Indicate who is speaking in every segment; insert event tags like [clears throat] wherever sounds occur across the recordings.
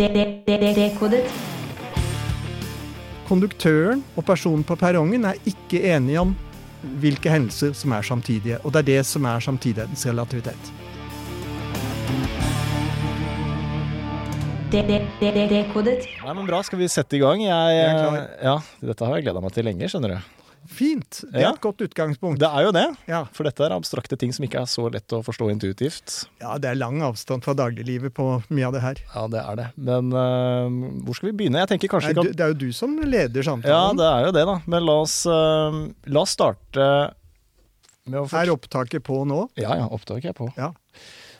Speaker 1: Dekodet.
Speaker 2: Konduktøren og personen på perrongen er ikke enige om hvilke hendelser som er samtidige. Og det er det som er samtidighetens relativitet.
Speaker 1: Dekodet.
Speaker 3: Nei, men Bra, skal vi sette i gang? Jeg,
Speaker 2: Jeg er klar.
Speaker 3: ja, Dette har jeg gleda meg til lenge, skjønner du.
Speaker 2: Fint. Det er
Speaker 3: Ja.
Speaker 2: et godt utgangspunkt.
Speaker 3: Det er jo det.
Speaker 2: Ja.
Speaker 3: For dette er abstrakte ting som ikke er så lett å forstå intuitivt.
Speaker 2: ja, det er lang avstand fra dagliglivet på mye av det her.
Speaker 3: Ja, det er det. Men uh, hvor skal vi begynne? Jeg tenker kanskje
Speaker 2: Nei, du, det er jo du som leder samtalen.
Speaker 3: Ja, det er jo det, da. Men la oss, uh, la oss starte med å
Speaker 2: Er opptaket på nå?
Speaker 3: Ja, ja, opptaket er på.
Speaker 2: Ja.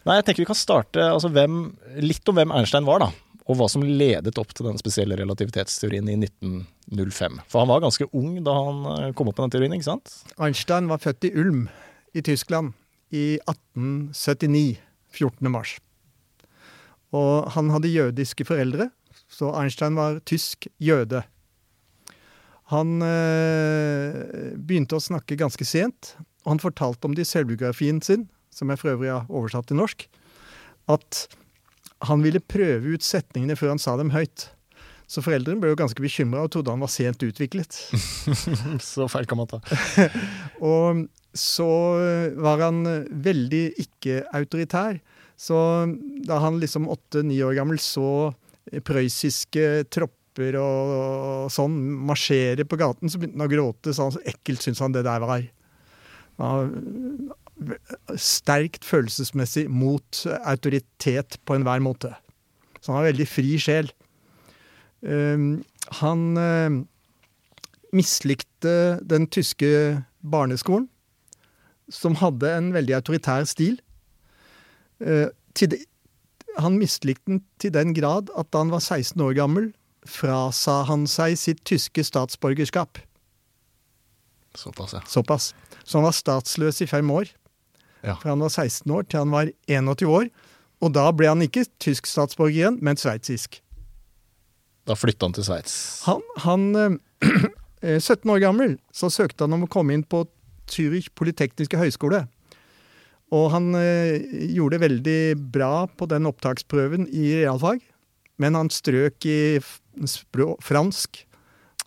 Speaker 3: Nei, jeg tenker vi kan starte altså, hvem, litt om hvem Einstein var, da. Og hva som ledet opp til den spesielle relativitetsteorien i 1905. For han var ganske ung da han øh, kom opp med den teorien, ikke sant?
Speaker 2: Einstein var født i Ulm i Tyskland i 1879, 14. mars. Og han hadde jødiske foreldre, så Einstein var tysk jøde. Han øh, begynte å snakke ganske sent, og han fortalte om det i selvbiografien sin, som jeg for øvrig har oversatt til norsk, at han ville prøve ut setningene før han sa dem høyt. Så foreldrene ble jo ganske bekymra og trodde han var sent utviklet. [laughs] [laughs]
Speaker 3: Så feil kan man ta. [laughs]
Speaker 2: Og så var han veldig ikke-autoritær. Så da han liksom åtte-ni år gammel så prøyssiske tropper og, og sånn marsjere på gaten, så begynte han å gråte. Så, han, så ekkelt syntes han det der var. Han var sterkt følelsesmessig mot autoritet på enhver måte. Så han var veldig fri sjel. Um, han uh, mislikte den tyske barneskolen, som hadde en veldig autoritær stil. Eh, han mislikte den til den grad at da han var 16 år gammel, frasa han seg sitt tyske statsborgerskap.
Speaker 3: Såpass, ja.
Speaker 2: Såpass. Så han var statsløs i fem år.
Speaker 3: Ja.
Speaker 2: Fra han var 16 år til han var 81 år. Og da ble han ikke tysk statsborger igjen, men sveitsisk.
Speaker 3: Da flytta han til Sveits.
Speaker 2: Han, han eh, [clears throat] 17 år gammel så søkte han om å komme inn på Zürich polytekniske høgskole. Og han eh, gjorde det veldig bra på den opptaksprøven i realfag, men han strøk i f- språ, fransk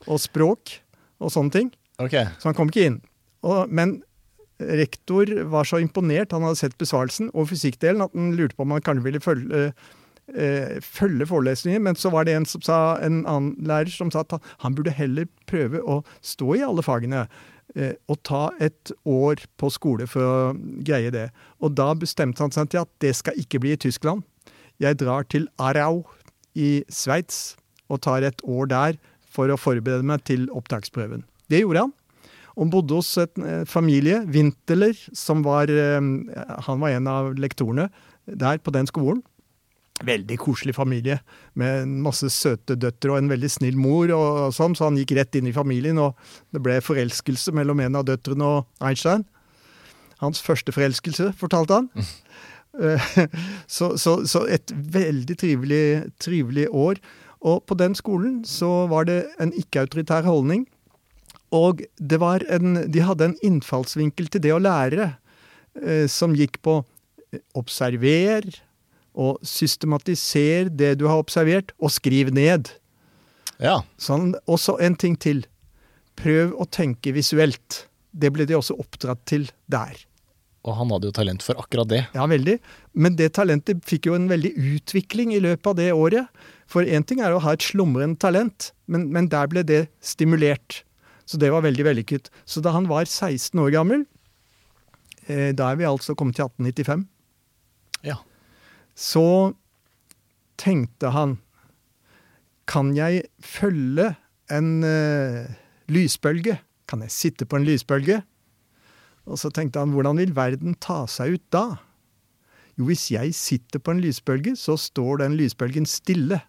Speaker 2: og språk og sånne ting,
Speaker 3: Okay.
Speaker 2: så han kom ikke inn. Og, men rektor var så imponert, han hadde sett besvarelsen og fysikkdelen, at han lurte på om han kanskje ville følge, eh, følge forelesningen, men så var det en, som sa, en annen lærer som sa at han, han burde heller prøve å stå i alle fagene. eh, Og ta et år på skole for å greie det. Og da bestemte han seg til at det skal ikke bli i Tyskland. Jeg drar til Arau i Sveits og tar et år der for å forberede meg til opptaksprøven. Det gjorde han. Og bodde hos en eh, familie, Winteler, som var eh, Han var en av lektorene der på den skolen. Veldig koselig familie med masse søte døtre og en veldig snill mor. og sånn, Så han gikk rett inn i familien, og det ble forelskelse mellom en av døtrene og Einstein. Hans første forelskelse, fortalte han. Eh, [laughs] Så, så, så et veldig trivelig, trivelig år. Og på den skolen så var det en ikke-autoritær holdning. Og det var en, de hadde en innfallsvinkel til det å lære eh, som gikk på eh, observer og systematiser det du har observert, og skriv ned.
Speaker 3: Ja.
Speaker 2: Sånn, og så en ting til. Prøv å tenke visuelt. Det ble de også oppdratt til der.
Speaker 3: Og han hadde jo talent for akkurat det.
Speaker 2: Ja, veldig. Men det talentet fikk jo en veldig utvikling i løpet av det året. For én ting er å ha et slumrende talent, men, men der ble det stimulert. Så det var veldig vellykket. Så da han var 16 år gammel, eh, da er vi altså kommet til 1895,
Speaker 3: Ja.
Speaker 2: så tenkte han Kan jeg følge en eh, lysbølge? Kan jeg sitte på en lysbølge? Og så tenkte han, hvordan vil verden ta seg ut da? Jo, hvis jeg sitter på en lysbølge, så står den lysbølgen stille.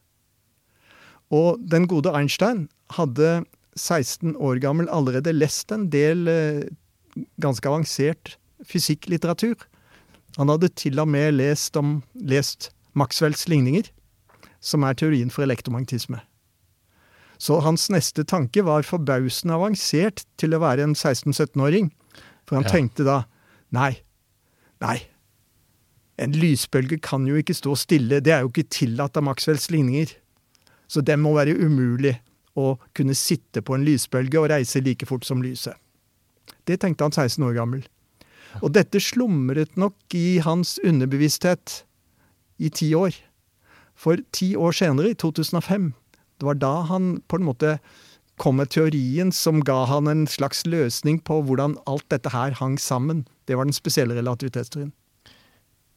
Speaker 2: Og den gode Einstein hadde 16 år gammel allerede lest en del eh, ganske avansert fysikklitteratur. Han hadde til og med lest, om, lest Maxwells ligninger, som er teorien for elektromagnetisme. Så hans neste tanke var forbausende avansert til å være en 16-17-åring. For han
Speaker 3: Ja.
Speaker 2: tenkte da nei, nei, En lysbølge kan jo ikke stå stille, det er jo ikke tillatt av Maxwells ligninger. Så det må være umulig å kunne sitte på en lysbølge og reise like fort som lyset. Det tenkte han 16 år gammel. Og dette slumret nok i hans underbevissthet i ti år. For ti år senere, i 2005, det var da han på en måte kom med teorien som ga han en slags løsning på hvordan alt dette her hang sammen. Det var den spesielle relativitetsteorien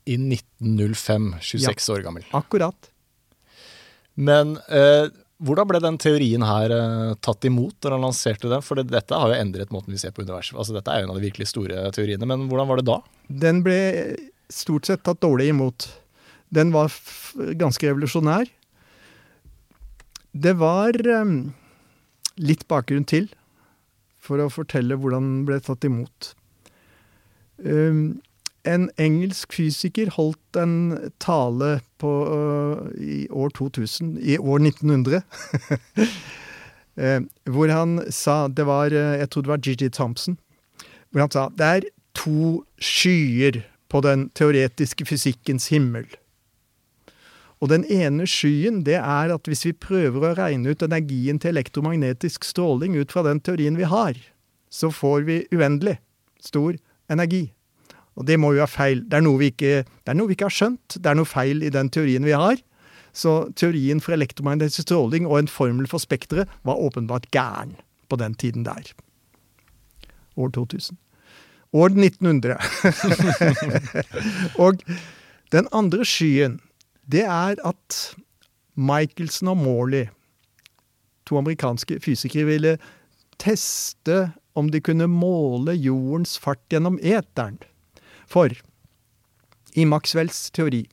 Speaker 3: i 1905, 26 ja, år gammel.
Speaker 2: Akkurat.
Speaker 3: Men eh, hvordan ble den teorien her eh, tatt imot når han lanserte den? For dette har jo endret måten vi ser på universet Altså Dette er jo en av de virkelig store teoriene, men hvordan var det da?
Speaker 2: Den ble stort sett tatt dårlig imot. Den var ganske revolusjonær. Det var um, litt bakgrunn til for å fortelle hvordan den ble tatt imot. Um, en engelsk fysiker holdt en tale på, uh, i år 2000, i år 1900, uh, [laughs] hvor han sa Det var uh, Jeg tror det var Gigi Thompson. Hvor han sa det er to skyer på den teoretiske fysikkens himmel. Og den ene skyen det er at hvis vi prøver å regne ut energien til elektromagnetisk stråling ut fra den teorien vi har, så får vi uendelig stor energi. Og det må jo være feil. Det er, noe vi ikke, det er noe vi ikke har skjønt. Det er noe feil i den teorien vi har. Så teorien for elektromagnetisk stråling og en formel for spekteret var åpenbart gæren på den tiden der. År 2000. År 1900. [laughs] og den andre skyen, det er at Michelson og Morley, to amerikanske fysikere, ville teste om de kunne måle jordens fart gjennom eteren. For i Maxwells teori,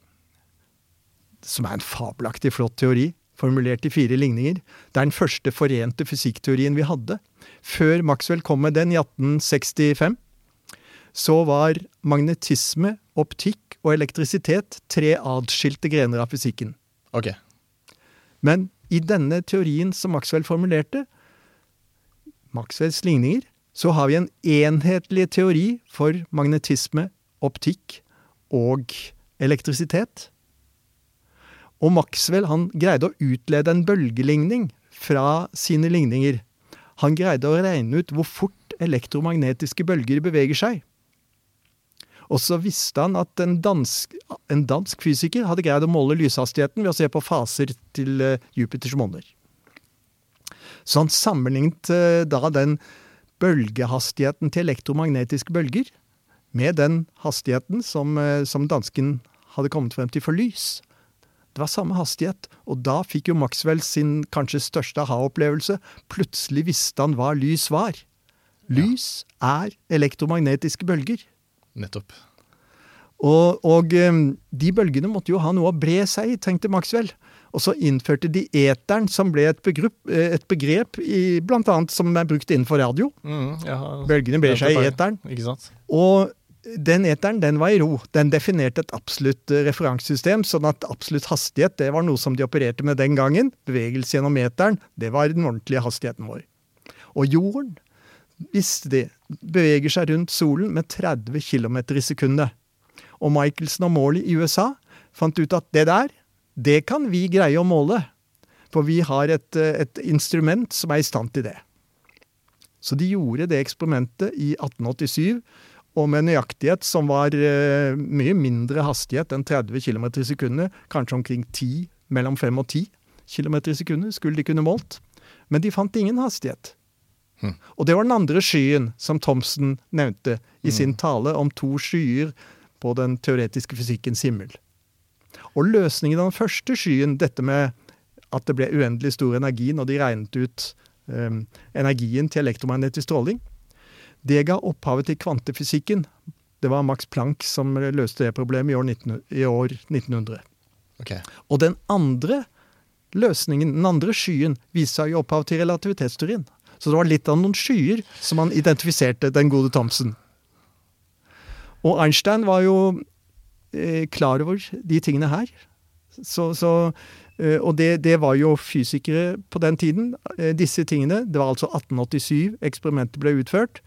Speaker 2: som er en fabelaktig flott teori, formulert i fire ligninger, det er den første forente fysikkteorien vi hadde. Før Maxwell kom med den i 1865, så var magnetisme, optikk og elektrisitet tre adskilte grener av fysikken.
Speaker 3: Ok.
Speaker 2: Men i denne teorien som Maxwell formulerte, Maxwells ligninger, så har vi en enhetlig teori for magnetisme, optikk og elektrisitet. Og Maxwell han greide å utlede en bølgeligning fra sine ligninger. Han greide å regne ut hvor fort elektromagnetiske bølger beveger seg. Og så visste han at en dansk, en dansk fysiker hadde greid å måle lyshastigheten ved å se på faser til eh, Jupiters måner. Så han sammenlignet eh, da den bølgehastigheten til elektromagnetiske bølger med den hastigheten som, eh, som dansken hadde kommet frem til for lys. Det var samme hastighet, og da fikk jo Maxwell sin kanskje største aha-opplevelse. Plutselig visste han hva lys var. Lys er elektromagnetiske bølger.
Speaker 3: Nettopp.
Speaker 2: Og, og, eh, de bølgene måtte jo ha noe å bre seg i, tenkte Maxwell. Og så innførte de eteren, som ble et, begrep, eh, et begrep i, blant annet som er brukt innenfor radio. Mm, ja, Bølgene brer seg i eteren. Og den eteren den var i ro. Den definerte et absolutt eh, referansesystem, sånn at absolutt hastighet det var noe som de opererte med den gangen. Bevegelse gjennom eteren, det var den ordentlige hastigheten vår. Og jorden, visste de, beveger seg rundt solen med 30 km i sekundet. Og Michelson og Morley i USA fant ut at det der, det kan vi greie å måle. For vi har et, eh, et instrument som er i stand til det. Så de gjorde det eksperimentet i 1887 og med nøyaktighet som var eh, mye mindre hastighet enn 30 km i sekundet, kanskje omkring 10, mellom 5 og 10 km i sekundet, skulle de kunne målt. Men de fant ingen hastighet. Hm. Og det var den andre skyen som Thomsen nevnte i hm. sin tale om to skyer på den teoretiske fysikkens himmel. Og løsningen av den første skyen, dette med at det ble uendelig stor energi når de regnet ut um, energien til elektromagnetisk stråling, det ga opphavet til kvantefysikken. Det var Max Planck som løste det problemet i år, 19, i år 1900.
Speaker 3: Okay.
Speaker 2: Og den andre løsningen, den andre skyen, viste seg i opphav til relativitetsteorien. Så det var litt av noen skyer som han identifiserte, den gode Thomsen. Og Einstein var jo eh, klar over de tingene her. Så, så, eh, og det, det, var jo fysikere på den tiden. Eh, disse tingene. Det var altså 1887 eksperimentet ble utført.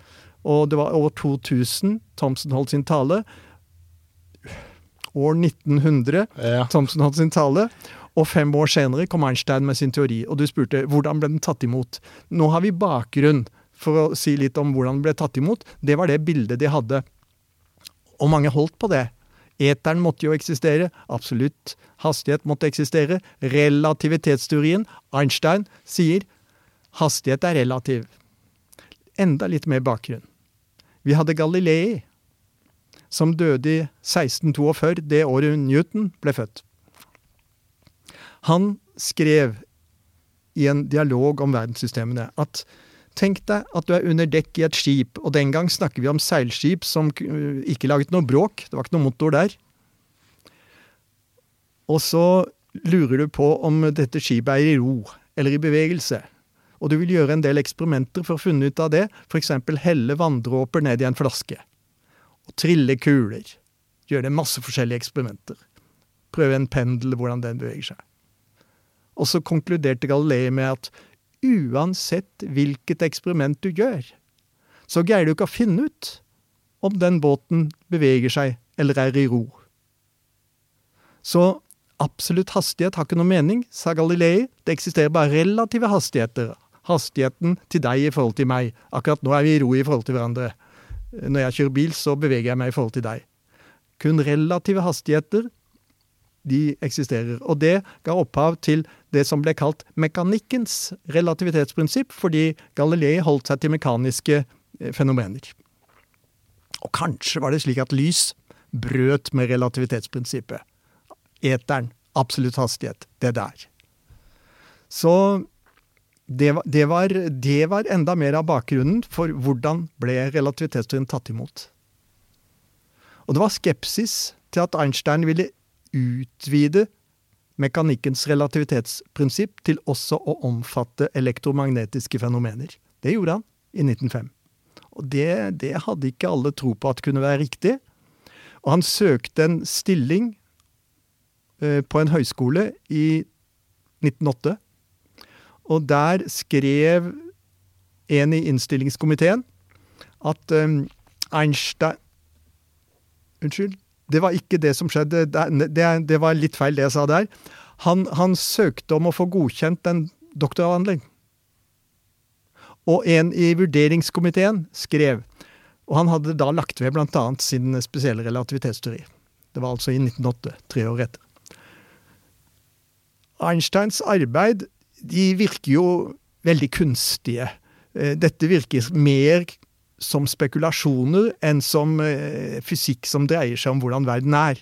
Speaker 2: Og det var over 2000 Thomsen holdt sin tale. år 1900.
Speaker 3: Ja.
Speaker 2: Thomsen holdt sin tale. Og fem år senere kom Einstein med sin teori. Og du spurte hvordan ble den tatt imot. Nå har vi bakgrunn for å si litt om hvordan den ble tatt imot. Det var det bildet de hadde. Og mange holdt på det. Eteren måtte jo eksistere. Absolutt hastighet måtte eksistere. Relativitetsteorien. Einstein sier hastighet er relativ. Enda litt mer bakgrunn. Vi hadde Galilei, som døde i 1642, det året Newton ble født. Han skrev i en dialog om verdenssystemene at tenk deg at du er under dekk i et skip, og den gang snakker vi om seilskip som ikke laget noe bråk, det var ikke noe motor der. Og så lurer du på om dette skipet er i ro eller i bevegelse. Og du vil gjøre en del eksperimenter for å finne ut av det, f.eks. helle vanndråper ned i en flaske. Og trille kuler. Gjøre masse forskjellige eksperimenter. Prøve en pendel, hvordan den beveger seg. Og så konkluderte Galilei med at uansett hvilket eksperiment du gjør, så greier du ikke å finne ut om den båten beveger seg eller er i ro. Så absolutt hastighet har ikke noe mening, sa Galilei. Det eksisterer bare relative hastigheter. Hastigheten til deg i forhold til meg. Akkurat nå er vi i ro i forhold til hverandre. Når jeg kjører bil, så beveger jeg meg i forhold til deg. Kun relative hastigheter de eksisterer. Og det ga opphav til det som ble kalt mekanikkens relativitetsprinsipp, fordi Galilei holdt seg til mekaniske eh, fenomener. Og kanskje var det slik at lys brøt med relativitetsprinsippet. Eteren, absolutt hastighet, det der. Så det var, det, var, det var enda mer av bakgrunnen for hvordan ble relativitetsteorien tatt imot. Og det var skepsis til at Einstein ville utvide mekanikkens relativitetsprinsipp til også å omfatte elektromagnetiske fenomener. Det gjorde han i 1905. Og det, det hadde ikke alle tro på at kunne være riktig. Og han søkte en stilling eh, på en høyskole i 1908. Og der skrev en i innstillingskomiteen at um, Einstein Unnskyld. Det var ikke det som skjedde. Det, det, var litt feil, det jeg sa der. Han, han søkte om å få godkjent en doktoravhandling. Og en i vurderingskomiteen skrev, og han hadde da lagt ved bl.a. sin spesielle relativitetsteori. Det var altså i 1908, tre år etter. Einsteins arbeid de virker jo veldig kunstige. Eh, Dette virker mer som spekulasjoner enn som eh, fysikk som dreier seg om hvordan verden er.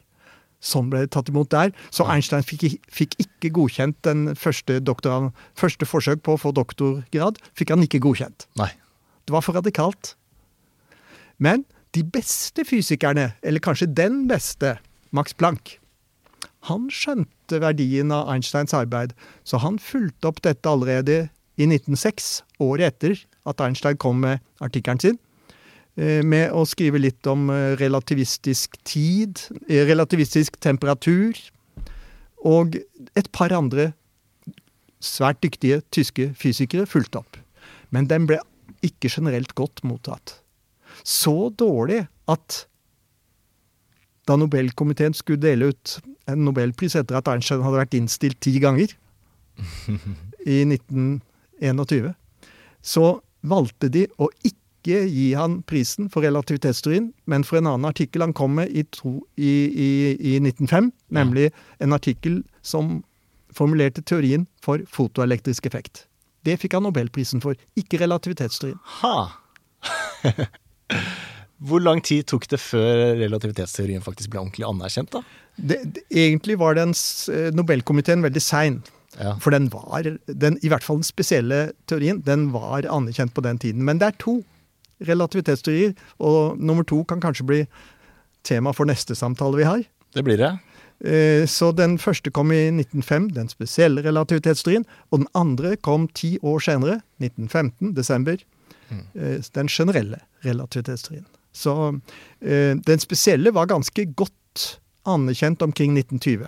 Speaker 2: Sånn ble det tatt imot der. Så Einstein fikk, fikk ikke godkjent den første, doktoren, første forsøk på å få doktorgrad. fikk han ikke godkjent.
Speaker 3: Nei.
Speaker 2: Det var for radikalt. Men de beste fysikerne, eller kanskje den beste, Max Planck, han skjønte verdien av Einsteins arbeid, så han fulgte opp dette allerede i 1906, året etter at Einstein kom med artikkelen sin, eh, med å skrive litt om eh, relativistisk tid, eh, relativistisk temperatur, og et par andre svært dyktige tyske fysikere fulgte opp. Men den ble ikke generelt godt mottatt. Så dårlig at da Nobelkomiteen skulle dele ut en nobelpris etter at Einstein hadde vært innstilt ti ganger [laughs] i 1921, så valgte de å ikke gi han prisen for relativitetsteorien, men for en annen artikkel han kom med i, to, i, i, i 1905, nemlig en artikkel som formulerte teorien for fotoelektrisk effekt. Det fikk han nobelprisen for, ikke relativitetsteorien.
Speaker 3: Ha! [laughs] Hvor lang tid tok det før relativitetsteorien faktisk ble ordentlig anerkjent, da?
Speaker 2: Det, det, egentlig var den eh, Nobelkomiteen veldig sein.
Speaker 3: Ja.
Speaker 2: For den var, den, i hvert fall den spesielle teorien, den var anerkjent på den tiden. Men det er to relativitetsteorier, og nummer to kan kanskje bli tema for neste samtale vi har.
Speaker 3: Det blir det.
Speaker 2: Eh, Så den første kom i 1905, den spesielle relativitetsteorien. Og den andre kom ti år senere, 1915, desember, Mm. den generelle relativitetsteorien. Så eh, den spesielle var ganske godt anerkjent omkring 1920.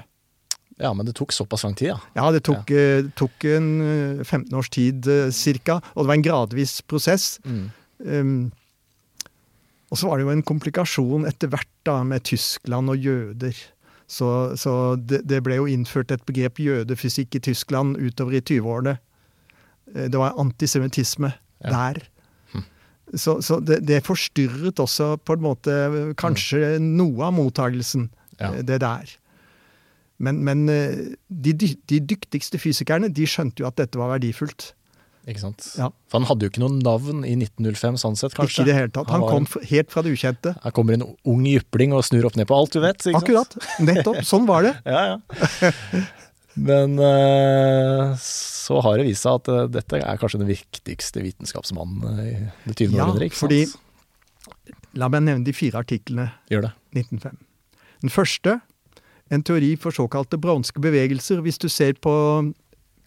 Speaker 3: Ja, men det tok såpass lang tid, ja.
Speaker 2: Ja, det tok, eh, tok en eh, 15 års tid eh, cirka, og det var en gradvis prosess. Um, og så var det jo en komplikasjon etter hvert da med Tyskland og jøder. Så, så det, det, ble jo innført et begrep jødefysikk i Tyskland utover i 20-årene. Eh, det var antisemittisme ja. der. Så, så det, det, forstyrret også på en måte kanskje mm. noe av mottagelsen, ja. Eh, det der. Men, men eh, de, de, dyktigste fysikerne de skjønte jo at dette var verdifullt.
Speaker 3: Ikke sant? Ja. For han hadde jo ikke noe navn i 1905, sånn sett, kanskje?
Speaker 2: Ikke i det hele tatt. Han, han kom helt fra det ukjente.
Speaker 3: Her kommer en ung jypling og snur opp ned på alt du vet.
Speaker 2: Akkurat. Nettopp. Sånn var det. [laughs]
Speaker 3: ja, ja. Men uh, så har det vist seg at uh, dette er kanskje den viktigste vitenskapsmannen i det 20. ja, århundret.
Speaker 2: Fordi, la meg nevne de fire artiklene.
Speaker 3: Gjør det.
Speaker 2: 1905. Den første, en teori for såkalte bronske bevegelser. Hvis du ser på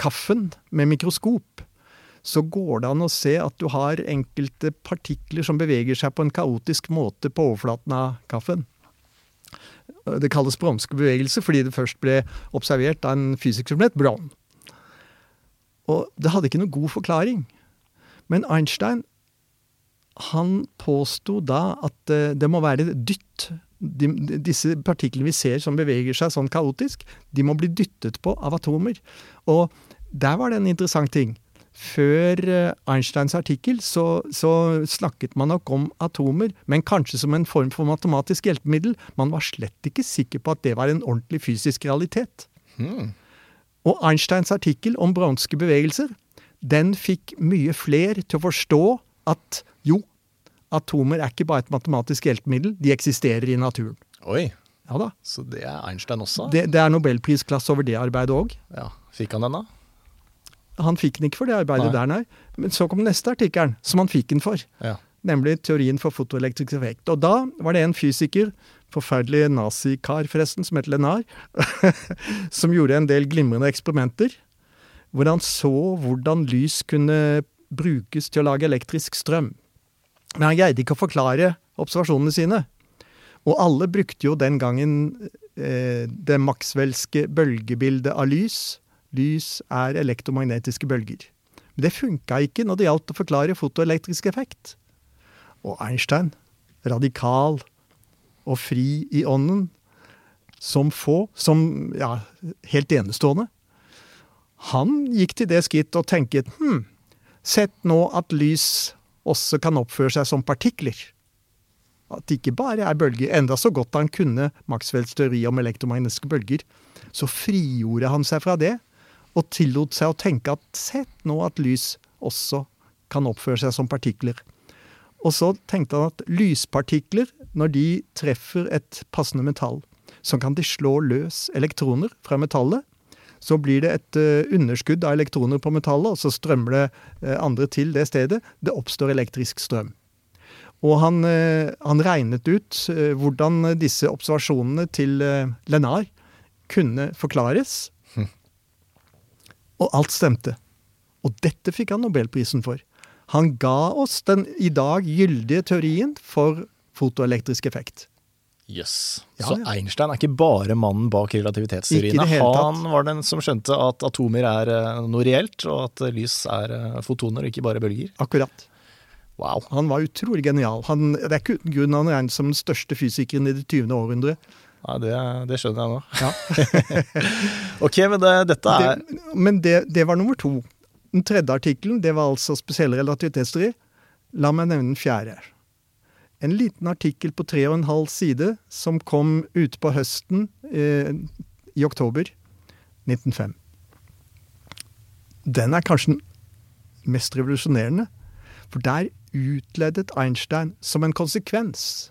Speaker 2: kaffen med mikroskop, så går det an å se at du har enkelte partikler som beveger seg på en kaotisk måte på overflaten av kaffen. Det kalles bronske bevegelse fordi det først ble observert av en fysiker som het Brown. Og det hadde ikke noen god forklaring. Men Einstein han påsto da at eh, det må være dytt. De, disse partiklene vi ser som beveger seg sånn kaotisk, de må bli dyttet på av atomer. Og der var det en interessant ting. Før eh, Einsteins artikkel så, så, snakket man nok om atomer, men kanskje som en form for matematisk hjelpemiddel. Man var slett ikke sikker på at det var en ordentlig fysisk realitet. Hmm. Og Einsteins artikkel om bronske bevegelser, den fikk mye fler til å forstå at jo, atomer er ikke bare et matematisk hjelpemiddel, de eksisterer i naturen.
Speaker 3: Oi.
Speaker 2: Ja da.
Speaker 3: Så det er Einstein også?
Speaker 2: Det, det er nobelprisklasse over det arbeidet òg.
Speaker 3: Ja. Fikk han den, da?
Speaker 2: Han fikk den ikke for det arbeidet nei. der, nei. Men så kom den neste artikkelen, som han fikk den for. Ja. Nemlig teorien for fotoelektrisk effekt. Og da var det en fysiker, forferdelig nazikar forresten, som het Lenar, [laughs] som gjorde en del glimrende eksperimenter. Hvor han så hvordan lys kunne brukes til å lage elektrisk strøm. Men han greide ikke å forklare observasjonene sine. Og alle brukte jo den gangen eh, det maxwellske bølgebildet av lys Lys er elektromagnetiske bølger. Men det funka ikke når det gjaldt å forklare fotoelektrisk effekt. Og Einstein, radikal og fri i ånden, som få, som ja, helt enestående, han gikk til det skritt og tenkte hm, sett nå at lys også kan oppføre seg som partikler. At det ikke bare er bølger. Enda så godt han kunne Maxwells teori om elektromagnetiske bølger, så frigjorde han seg fra det og tillot seg å tenke at sett nå at lys også kan oppføre seg som partikler. Og så tenkte han at lyspartikler, når de treffer et passende metall, så kan de slå løs elektroner fra metallet. Så blir det et uh, underskudd av elektroner på metallet, og så strømmer det uh, andre til det stedet. Det oppstår elektrisk strøm. Og han, uh, han regnet ut hvordan disse observasjonene til Lenard kunne forklares. Og alt stemte. Og dette fikk han nobelprisen for. Han ga oss den i dag gyldige teorien for fotoelektrisk effekt.
Speaker 3: Yes. Ja, Så Einstein er ikke bare mannen bak relativitetsteoriene. Han var den som skjønte at atomer er eh, noe reelt, og at lys er eh, fotoner og ikke bare bølger?
Speaker 2: Akkurat.
Speaker 3: Wow.
Speaker 2: Han var utrolig genial. Han, det er ikke uten grunn han regnes som den største fysikeren i det 20. århundre.
Speaker 3: Ja, det, det, skjønner jeg nå. Ja. [laughs] ok, men det, dette er
Speaker 2: det, Men det, det, var nummer to. Den tredje artikkelen det var altså spesiell relativitetsteori. La meg nevne den fjerde. En liten artikkel på tre og en halv side som kom ute på høsten eh, i oktober 1905. Den er kanskje den mest revolusjonerende. For der utledet Einstein som en konsekvens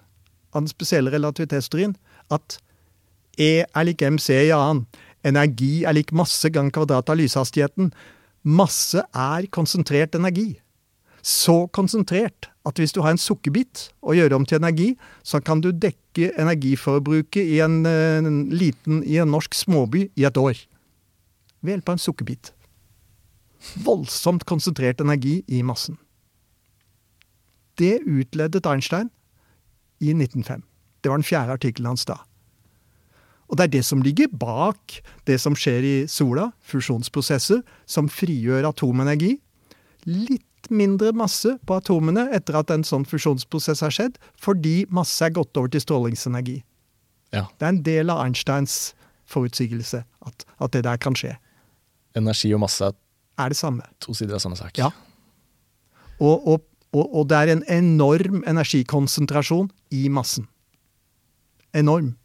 Speaker 2: av den spesielle relativitetsteorien at E er lik mc i annen. Energi er lik masse gang kvadrat av lyshastigheten. Masse er konsentrert energi. Så konsentrert at hvis du har en sukkerbit og gjør om til energi, så kan du dekke energiforbruket i en, en liten i en norsk småby i et år. Ved hjelp av en sukkerbit. Voldsomt konsentrert energi i massen. Det utledet Einstein i 1905. Det var den fjerde artikkelen hans da. Og det er det som ligger bak det som skjer i sola, fusjonsprosesser, som frigjør atomenergi. Litt mindre masse på atomene etter at en sånn fusjonsprosess har skjedd, fordi masse er gått over til strålingsenergi.
Speaker 3: Ja.
Speaker 2: Det er en del av Einsteins forutsigelse at, at det der kan skje.
Speaker 3: Energi og masse er
Speaker 2: det samme.
Speaker 3: to sider av samme sak.
Speaker 2: Ja. Og, og, og, og det er en enorm energikonsentrasjon i massen. Enorm.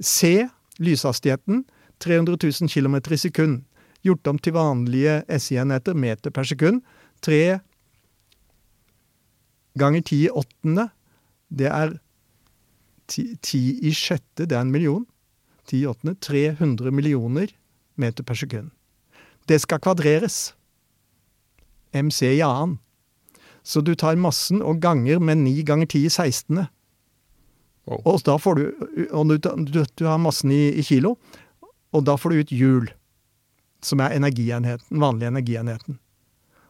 Speaker 2: C. lyshastigheten 300 000 km i sekund. Gjort om til vanlige SI-enheter, meter per sekund. Tre ganger ti i åttende, det er ti, ti i sjette, det er en million. Ti i åttende, 300 millioner meter per sekund. Det skal kvadreres. MC i annen. Så du tar massen og ganger med 9 ganger 10 i 16.
Speaker 3: Wow.
Speaker 2: Og da får du Og du, du, du har massen i, i kilo, og da får du ut hjul. Som er energienheten, vanlige energienheten.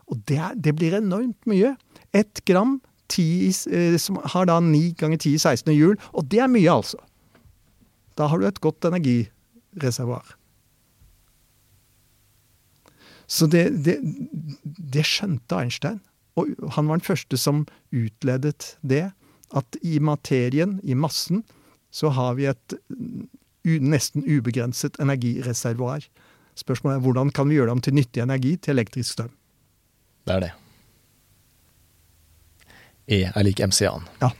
Speaker 2: Og det, er, det blir enormt mye. Ett gram 10, eh, som har da 9 ganger 10 i 16 hjul, og det er mye, altså. Da har du et godt energireservoar. Så det, det, det skjønte Einstein. Og han var den første som utledet det. At i materien, i massen, så har vi et nesten ubegrenset energireservoar. Spørsmålet er hvordan kan vi gjøre det om til nyttig energi til elektrisk strøm?
Speaker 3: Det er det. E er lik MCA-en.
Speaker 2: Ja.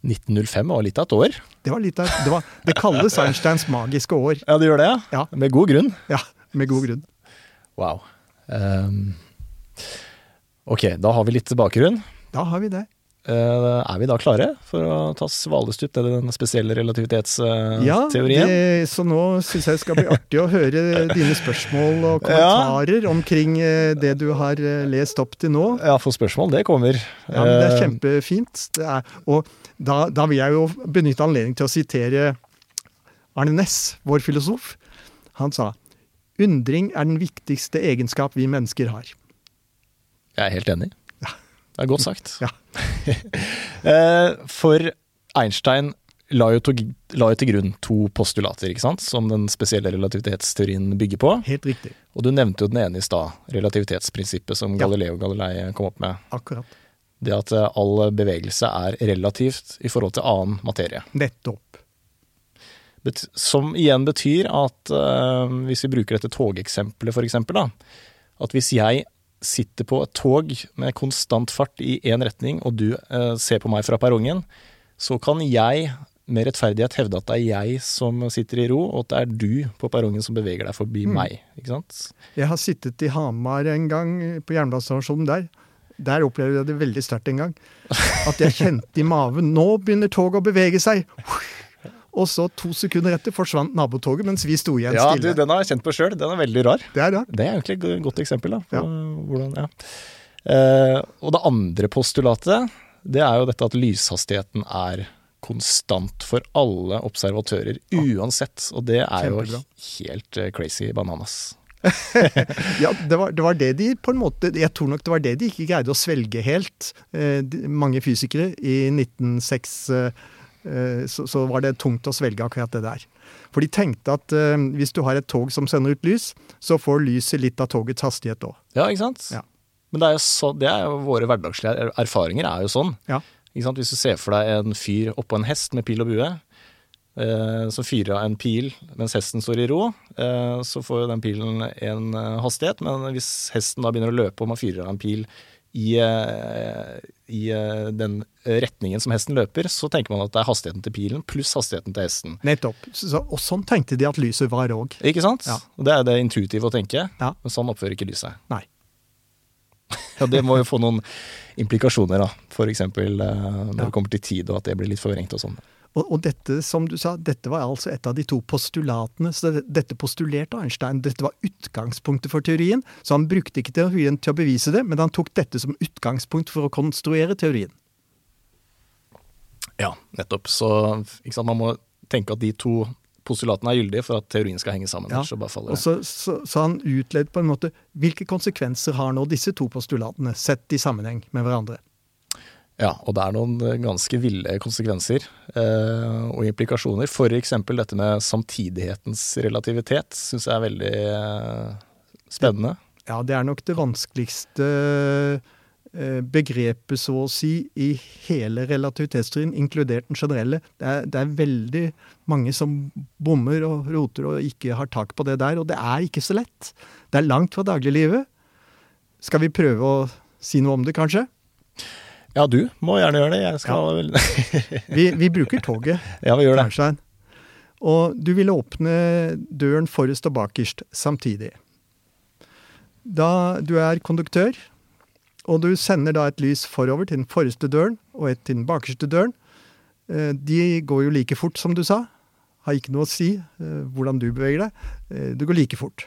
Speaker 3: 1905 var litt av et år.
Speaker 2: Det, var litt av, det, var, det kalles Einsteins magiske år.
Speaker 3: Ja, det gjør det,
Speaker 2: Ja.
Speaker 3: Med god grunn.
Speaker 2: Ja, med god grunn.
Speaker 3: Wow. Um, ok, da har vi litt bakgrunn.
Speaker 2: Da har vi det.
Speaker 3: Eh, er vi da klare for å ta svalestup til den spesielle
Speaker 2: Ja,
Speaker 3: relativitetsteorien?
Speaker 2: det, så nå syns jeg det skal bli artig å høre dine spørsmål og [laughs] kommentarer omkring eh, det du har eh, lest opp til nå.
Speaker 3: Ja, for spørsmål, det kommer.
Speaker 2: Ja, men Det er
Speaker 3: Eh,
Speaker 2: kjempefint. Det er, og da, da vil jeg jo benytte anledningen til å sitere Arne Næss, vår filosof. Han sa undring er den viktigste egenskap vi mennesker har.
Speaker 3: Jeg er helt enig. Det er godt sagt.
Speaker 2: Ja. [laughs]
Speaker 3: Eh, For Einstein la jo, til, la jo til grunn to postulater, ikke sant? som den spesielle relativitetsteorien bygger på.
Speaker 2: Helt riktig.
Speaker 3: Og du nevnte jo den ene i stad, relativitetsprinsippet som
Speaker 2: Ja.
Speaker 3: Galileo Galilei kom opp med.
Speaker 2: Akkurat.
Speaker 3: Det at eh, all bevegelse er relativt i forhold til annen materie.
Speaker 2: Nettopp.
Speaker 3: Bet som igjen betyr at uh, hvis vi bruker dette togeksempelet for eksempel, da, at hvis jeg sitter på et tog med konstant fart i én retning, og du eh, ser på meg fra perrongen, så kan jeg med rettferdighet hevde at det er jeg som sitter i ro, og at det er du på perrongen som beveger deg forbi
Speaker 2: Mm.
Speaker 3: meg. Ikke sant?
Speaker 2: Jeg har sittet i Hamar en gang, på jernbanestasjonen der. Der opplevde jeg det veldig sterkt en gang. At jeg kjente i maven Nå begynner toget å bevege seg! Og så to sekunder etter forsvant nabotoget mens vi sto igjen
Speaker 3: Ja,
Speaker 2: stille.
Speaker 3: den har jeg kjent på sjøl. Den er veldig rar.
Speaker 2: Det er rart.
Speaker 3: Det er egentlig et godt eksempel. da.
Speaker 2: Ja.
Speaker 3: hvordan, ja. Eh, og det andre postulatet, det er jo dette at lyshastigheten er konstant for alle observatører, uansett. Og det er jo helt eh, crazy bananas. [laughs]
Speaker 2: Ja, det var, det var det de på en måte Jeg tror nok det var det de ikke greide å svelge helt. Eh, de, mange fysikere i 1906 eh, eh, så, så var det tungt å svelge akkurat det der. For de tenkte at eh, hvis du har et tog som sender ut lys, så får lyset litt av togets hastighet òg.
Speaker 3: Ja, ikke sant?
Speaker 2: Ja.
Speaker 3: Men det er så, det er jo våre hverdagslige er- erfaringer er jo sånn.
Speaker 2: Ja.
Speaker 3: Hvis du ser for deg en fyr oppå en hest med pil og bue, eh, som fyrer av en pil mens hesten står i ro, eh, så får jo den pilen en eh, hastighet. Men hvis hesten da begynner å løpe og man fyrer av en pil i, eh, i eh, den retningen som hesten løper, så tenker man at det er hastigheten til pilen pluss hastigheten til hesten.
Speaker 2: Nettopp. Så, så- og sånn tenkte de at lyset var òg.
Speaker 3: Ikke sant?
Speaker 2: Ja.
Speaker 3: Det er det intuitive å tenke,
Speaker 2: Ja.
Speaker 3: men sånn oppfører ikke lyset.
Speaker 2: Nei. [laughs]
Speaker 3: Ja, Det må jo få noen implikasjoner, da. F.eks. Eh, når
Speaker 2: Ja.
Speaker 3: det kommer til tid, og at det blir litt forvrengt og sånn.
Speaker 2: Og, og dette, som du sa, dette var altså et av de to postulatene. Så dette postulerte Einstein. Dette var utgangspunktet for teorien. Så han brukte ikke teorien til å bevise det, men han tok dette som utgangspunkt for å konstruere teorien.
Speaker 3: Ja, nettopp. Så sant? man må tenke at de to postulatene er gyldige for at teorien skal henge sammen.
Speaker 2: Ja,
Speaker 3: så
Speaker 2: så, så, så han utledet på en måte hvilke konsekvenser har nå disse to postulatene, sett i sammenheng med hverandre.
Speaker 3: Ja, og det er noen eh, ganske ville konsekvenser eh, og implikasjoner. Eksempel dette med samtidighetens relativitet syns jeg er veldig eh, spennende.
Speaker 2: Ja, det er nok det vanskeligste eh, begrepet, så å si, i hele relativitetsteorien, inkludert den generelle. Det er, det er, veldig mange som bommer og roter og ikke har tak på det der, og det er ikke så lett. Det er langt fra dagliglivet. Skal vi prøve å si noe om det, kanskje?
Speaker 3: Ja, du må gjerne gjøre det. Jeg skal
Speaker 2: ja. [laughs] vi, vi, bruker toget. [laughs]
Speaker 3: Ja, vi gjør det.
Speaker 2: Og du vil åpne døren forrest og bakerst samtidig. Da du er konduktør, og du sender da et lys forover til den forreste døren og et til den bakerste døren, eh, de går jo like fort, som du sa. Har ikke noe å si eh, hvordan du beveger deg. Du det går like fort.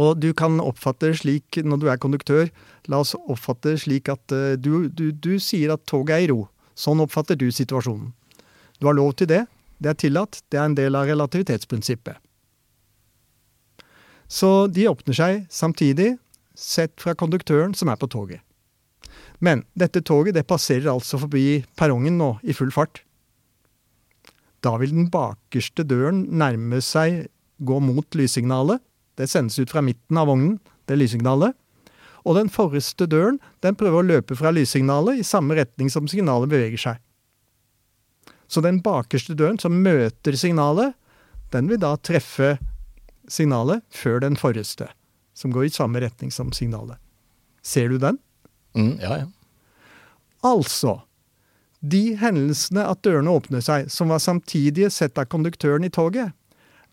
Speaker 2: Og du kan oppfatte det slik når du er konduktør, la oss oppfatte det slik at du, du, du sier at toget er i ro. Sånn oppfatter du situasjonen. Du har lov til det. Det er tillatt. Det er en del av relativitetsprinsippet. Så de åpner seg samtidig, sett fra konduktøren som er på toget. Men dette toget det passerer altså forbi perrongen nå i full fart. Da vil den bakerste døren nærme seg gå mot lyssignalet. Det sendes ut fra midten av vognen, det lyssignalet. Og den forreste døren den prøver å løpe fra lyssignalet i samme retning som signalet beveger seg. Så den bakerste døren som møter signalet, den vil da treffe signalet før den forreste, som går i samme retning som signalet. Ser du den?
Speaker 3: Mm, ja, ja.
Speaker 2: Altså, de hendelsene at dørene åpner seg, som var samtidige sett av konduktøren i toget,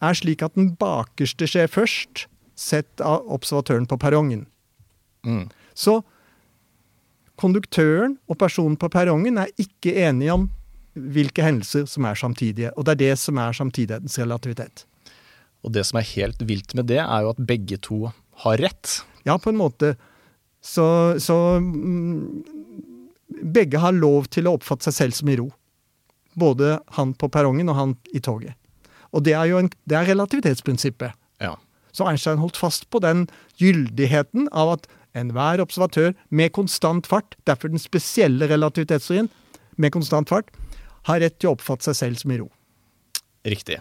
Speaker 2: er slik at den bakerste skjer først, sett av observatøren på perrongen.
Speaker 3: Mm.
Speaker 2: Så konduktøren og personen på perrongen er ikke enige om hvilke hendelser som er samtidige. Og det er det som er samtidighetens relativitet.
Speaker 3: Og det som er helt vilt med det, er jo at begge to har rett.
Speaker 2: Ja, på en måte. Så, så mm, begge har lov til å oppfatte seg selv som i ro. Både han på perrongen og han i toget. Og det er jo en, det er relativitetsprinsippet.
Speaker 3: Ja.
Speaker 2: Så Einstein holdt fast på den gyldigheten av at enhver observatør med konstant fart, derfor den spesielle relativitetsteorien med konstant fart, har rett til å oppfatte seg selv som i ro.
Speaker 3: Riktig.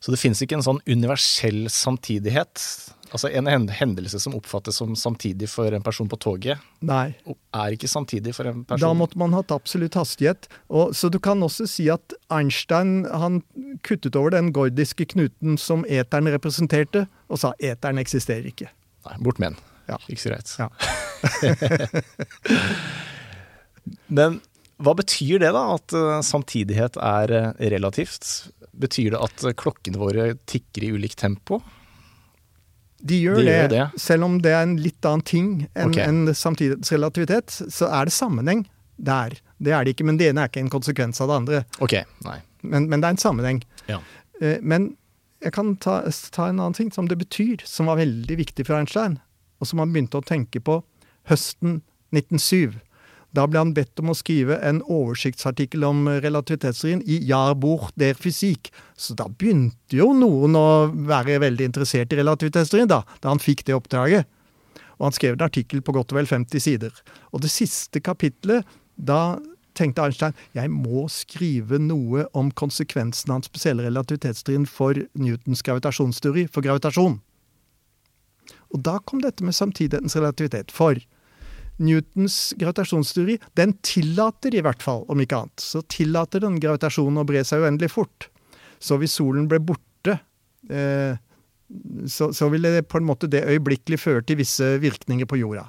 Speaker 3: Så det finnes ikke en sånn universell samtidighet. Altså En hendelse som oppfattes som samtidig for en person på toget,
Speaker 2: Nei.
Speaker 3: er ikke samtidig for en person
Speaker 2: Da måtte man hatt absolutt hastighet. Og, så du kan også si at Einstein han kuttet over den gordiske knuten som eteren representerte, og sa eteren eksisterer ikke.
Speaker 3: Nei, bort med den.
Speaker 2: Ja.
Speaker 3: Ikke så greit.
Speaker 2: Ja. [laughs]
Speaker 3: Men hva betyr det, da? At uh, samtidighet er uh, relativt? Betyr det at klokkene våre tikker i ulikt tempo?
Speaker 2: De gjør,
Speaker 3: De
Speaker 2: det,
Speaker 3: gjør det,
Speaker 2: selv om det er en litt annen ting enn
Speaker 3: okay.
Speaker 2: en samtidighetsrelativitet, så er det sammenheng der. Det er det ikke, men det ene er ikke en konsekvens av det andre.
Speaker 3: Ok, nei.
Speaker 2: Men, men det er en sammenheng.
Speaker 3: Ja.
Speaker 2: Eh, Men jeg kan ta, ta en annen ting som det betyr, som var veldig viktig for Einstein, og som han begynte å tenke på høsten 1907. Da ble han bedt om å skrive en oversiktsartikkel om relativitetsteorien i Jahrbuch der Physik. Så da begynte jo noen å være veldig interessert i relativitetsteorien, da, da han fikk det oppdraget. Og han skrev en artikkel på godt og vel 50 sider. Og det siste kapitlet, da tenkte Einstein jeg må skrive noe om konsekvensen av den spesielle relativitetsteorien for Newtons gravitasjonsteori, for gravitasjon. Og da kom dette med samtidighetens relativitet. For Newtons gravitasjonsteori, den tillater i hvert fall, om ikke annet, så tillater den gravitasjonen å bre seg uendelig fort. Så hvis solen ble borte, eh, så, så ville det på en måte det øyeblikkelig føre til visse virkninger på jorda.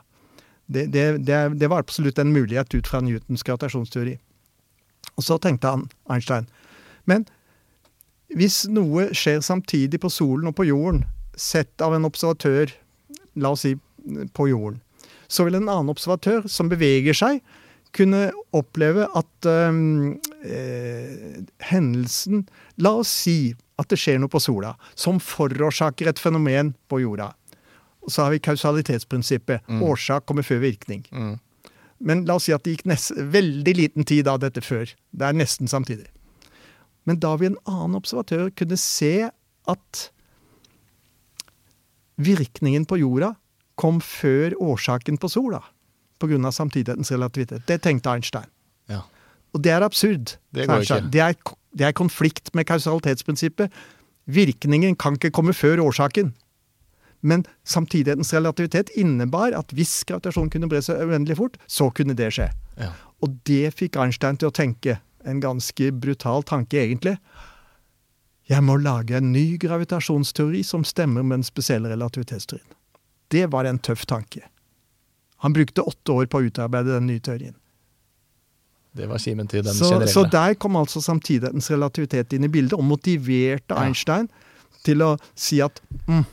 Speaker 2: Det, det, det, det var absolutt en mulighet ut fra Newtons gravitasjonsteori. Og så tenkte han, Einstein, men hvis noe skjer samtidig på solen og på jorden, sett av en observatør, la oss si på jorden, så vil en annen observatør som beveger seg, kunne oppleve at øhm, eh, hendelsen La oss si at det skjer noe på sola som forårsaker et fenomen på jorda. Og så har vi kausalitetsprinsippet. Årsak kommer før virkning.
Speaker 3: Mm.
Speaker 2: Men la oss si at det gikk nest, veldig liten tid av dette før. Det er nesten samtidig. Men da vil en annen observatør kunne se at virkningen på jorda kom før årsaken på sola. Pga. samtidighetens relativitet. Det tenkte Einstein.
Speaker 3: Ja.
Speaker 2: Og det er absurd.
Speaker 3: Det.
Speaker 2: Det er, det er konflikt med kausalitetsprinsippet. Virkningen kan ikke komme før årsaken. Men samtidighetens relativitet innebar at hvis gravitasjonen kunne bre seg uendelig fort, så kunne det skje.
Speaker 3: Ja.
Speaker 2: Og det fikk Einstein til å tenke. En ganske brutal tanke, egentlig. Jeg må lage en ny gravitasjonsteori som stemmer med den spesielle relativitetsteorien. Det var en tøff tanke. Han brukte åtte år på å utarbeide den nye teorien.
Speaker 3: Det var kimen til den
Speaker 2: Så,
Speaker 3: generelle.
Speaker 2: så der kom altså samtidighetens relativitet inn i bildet, og motiverte
Speaker 3: Ja.
Speaker 2: Einstein til å si at mm,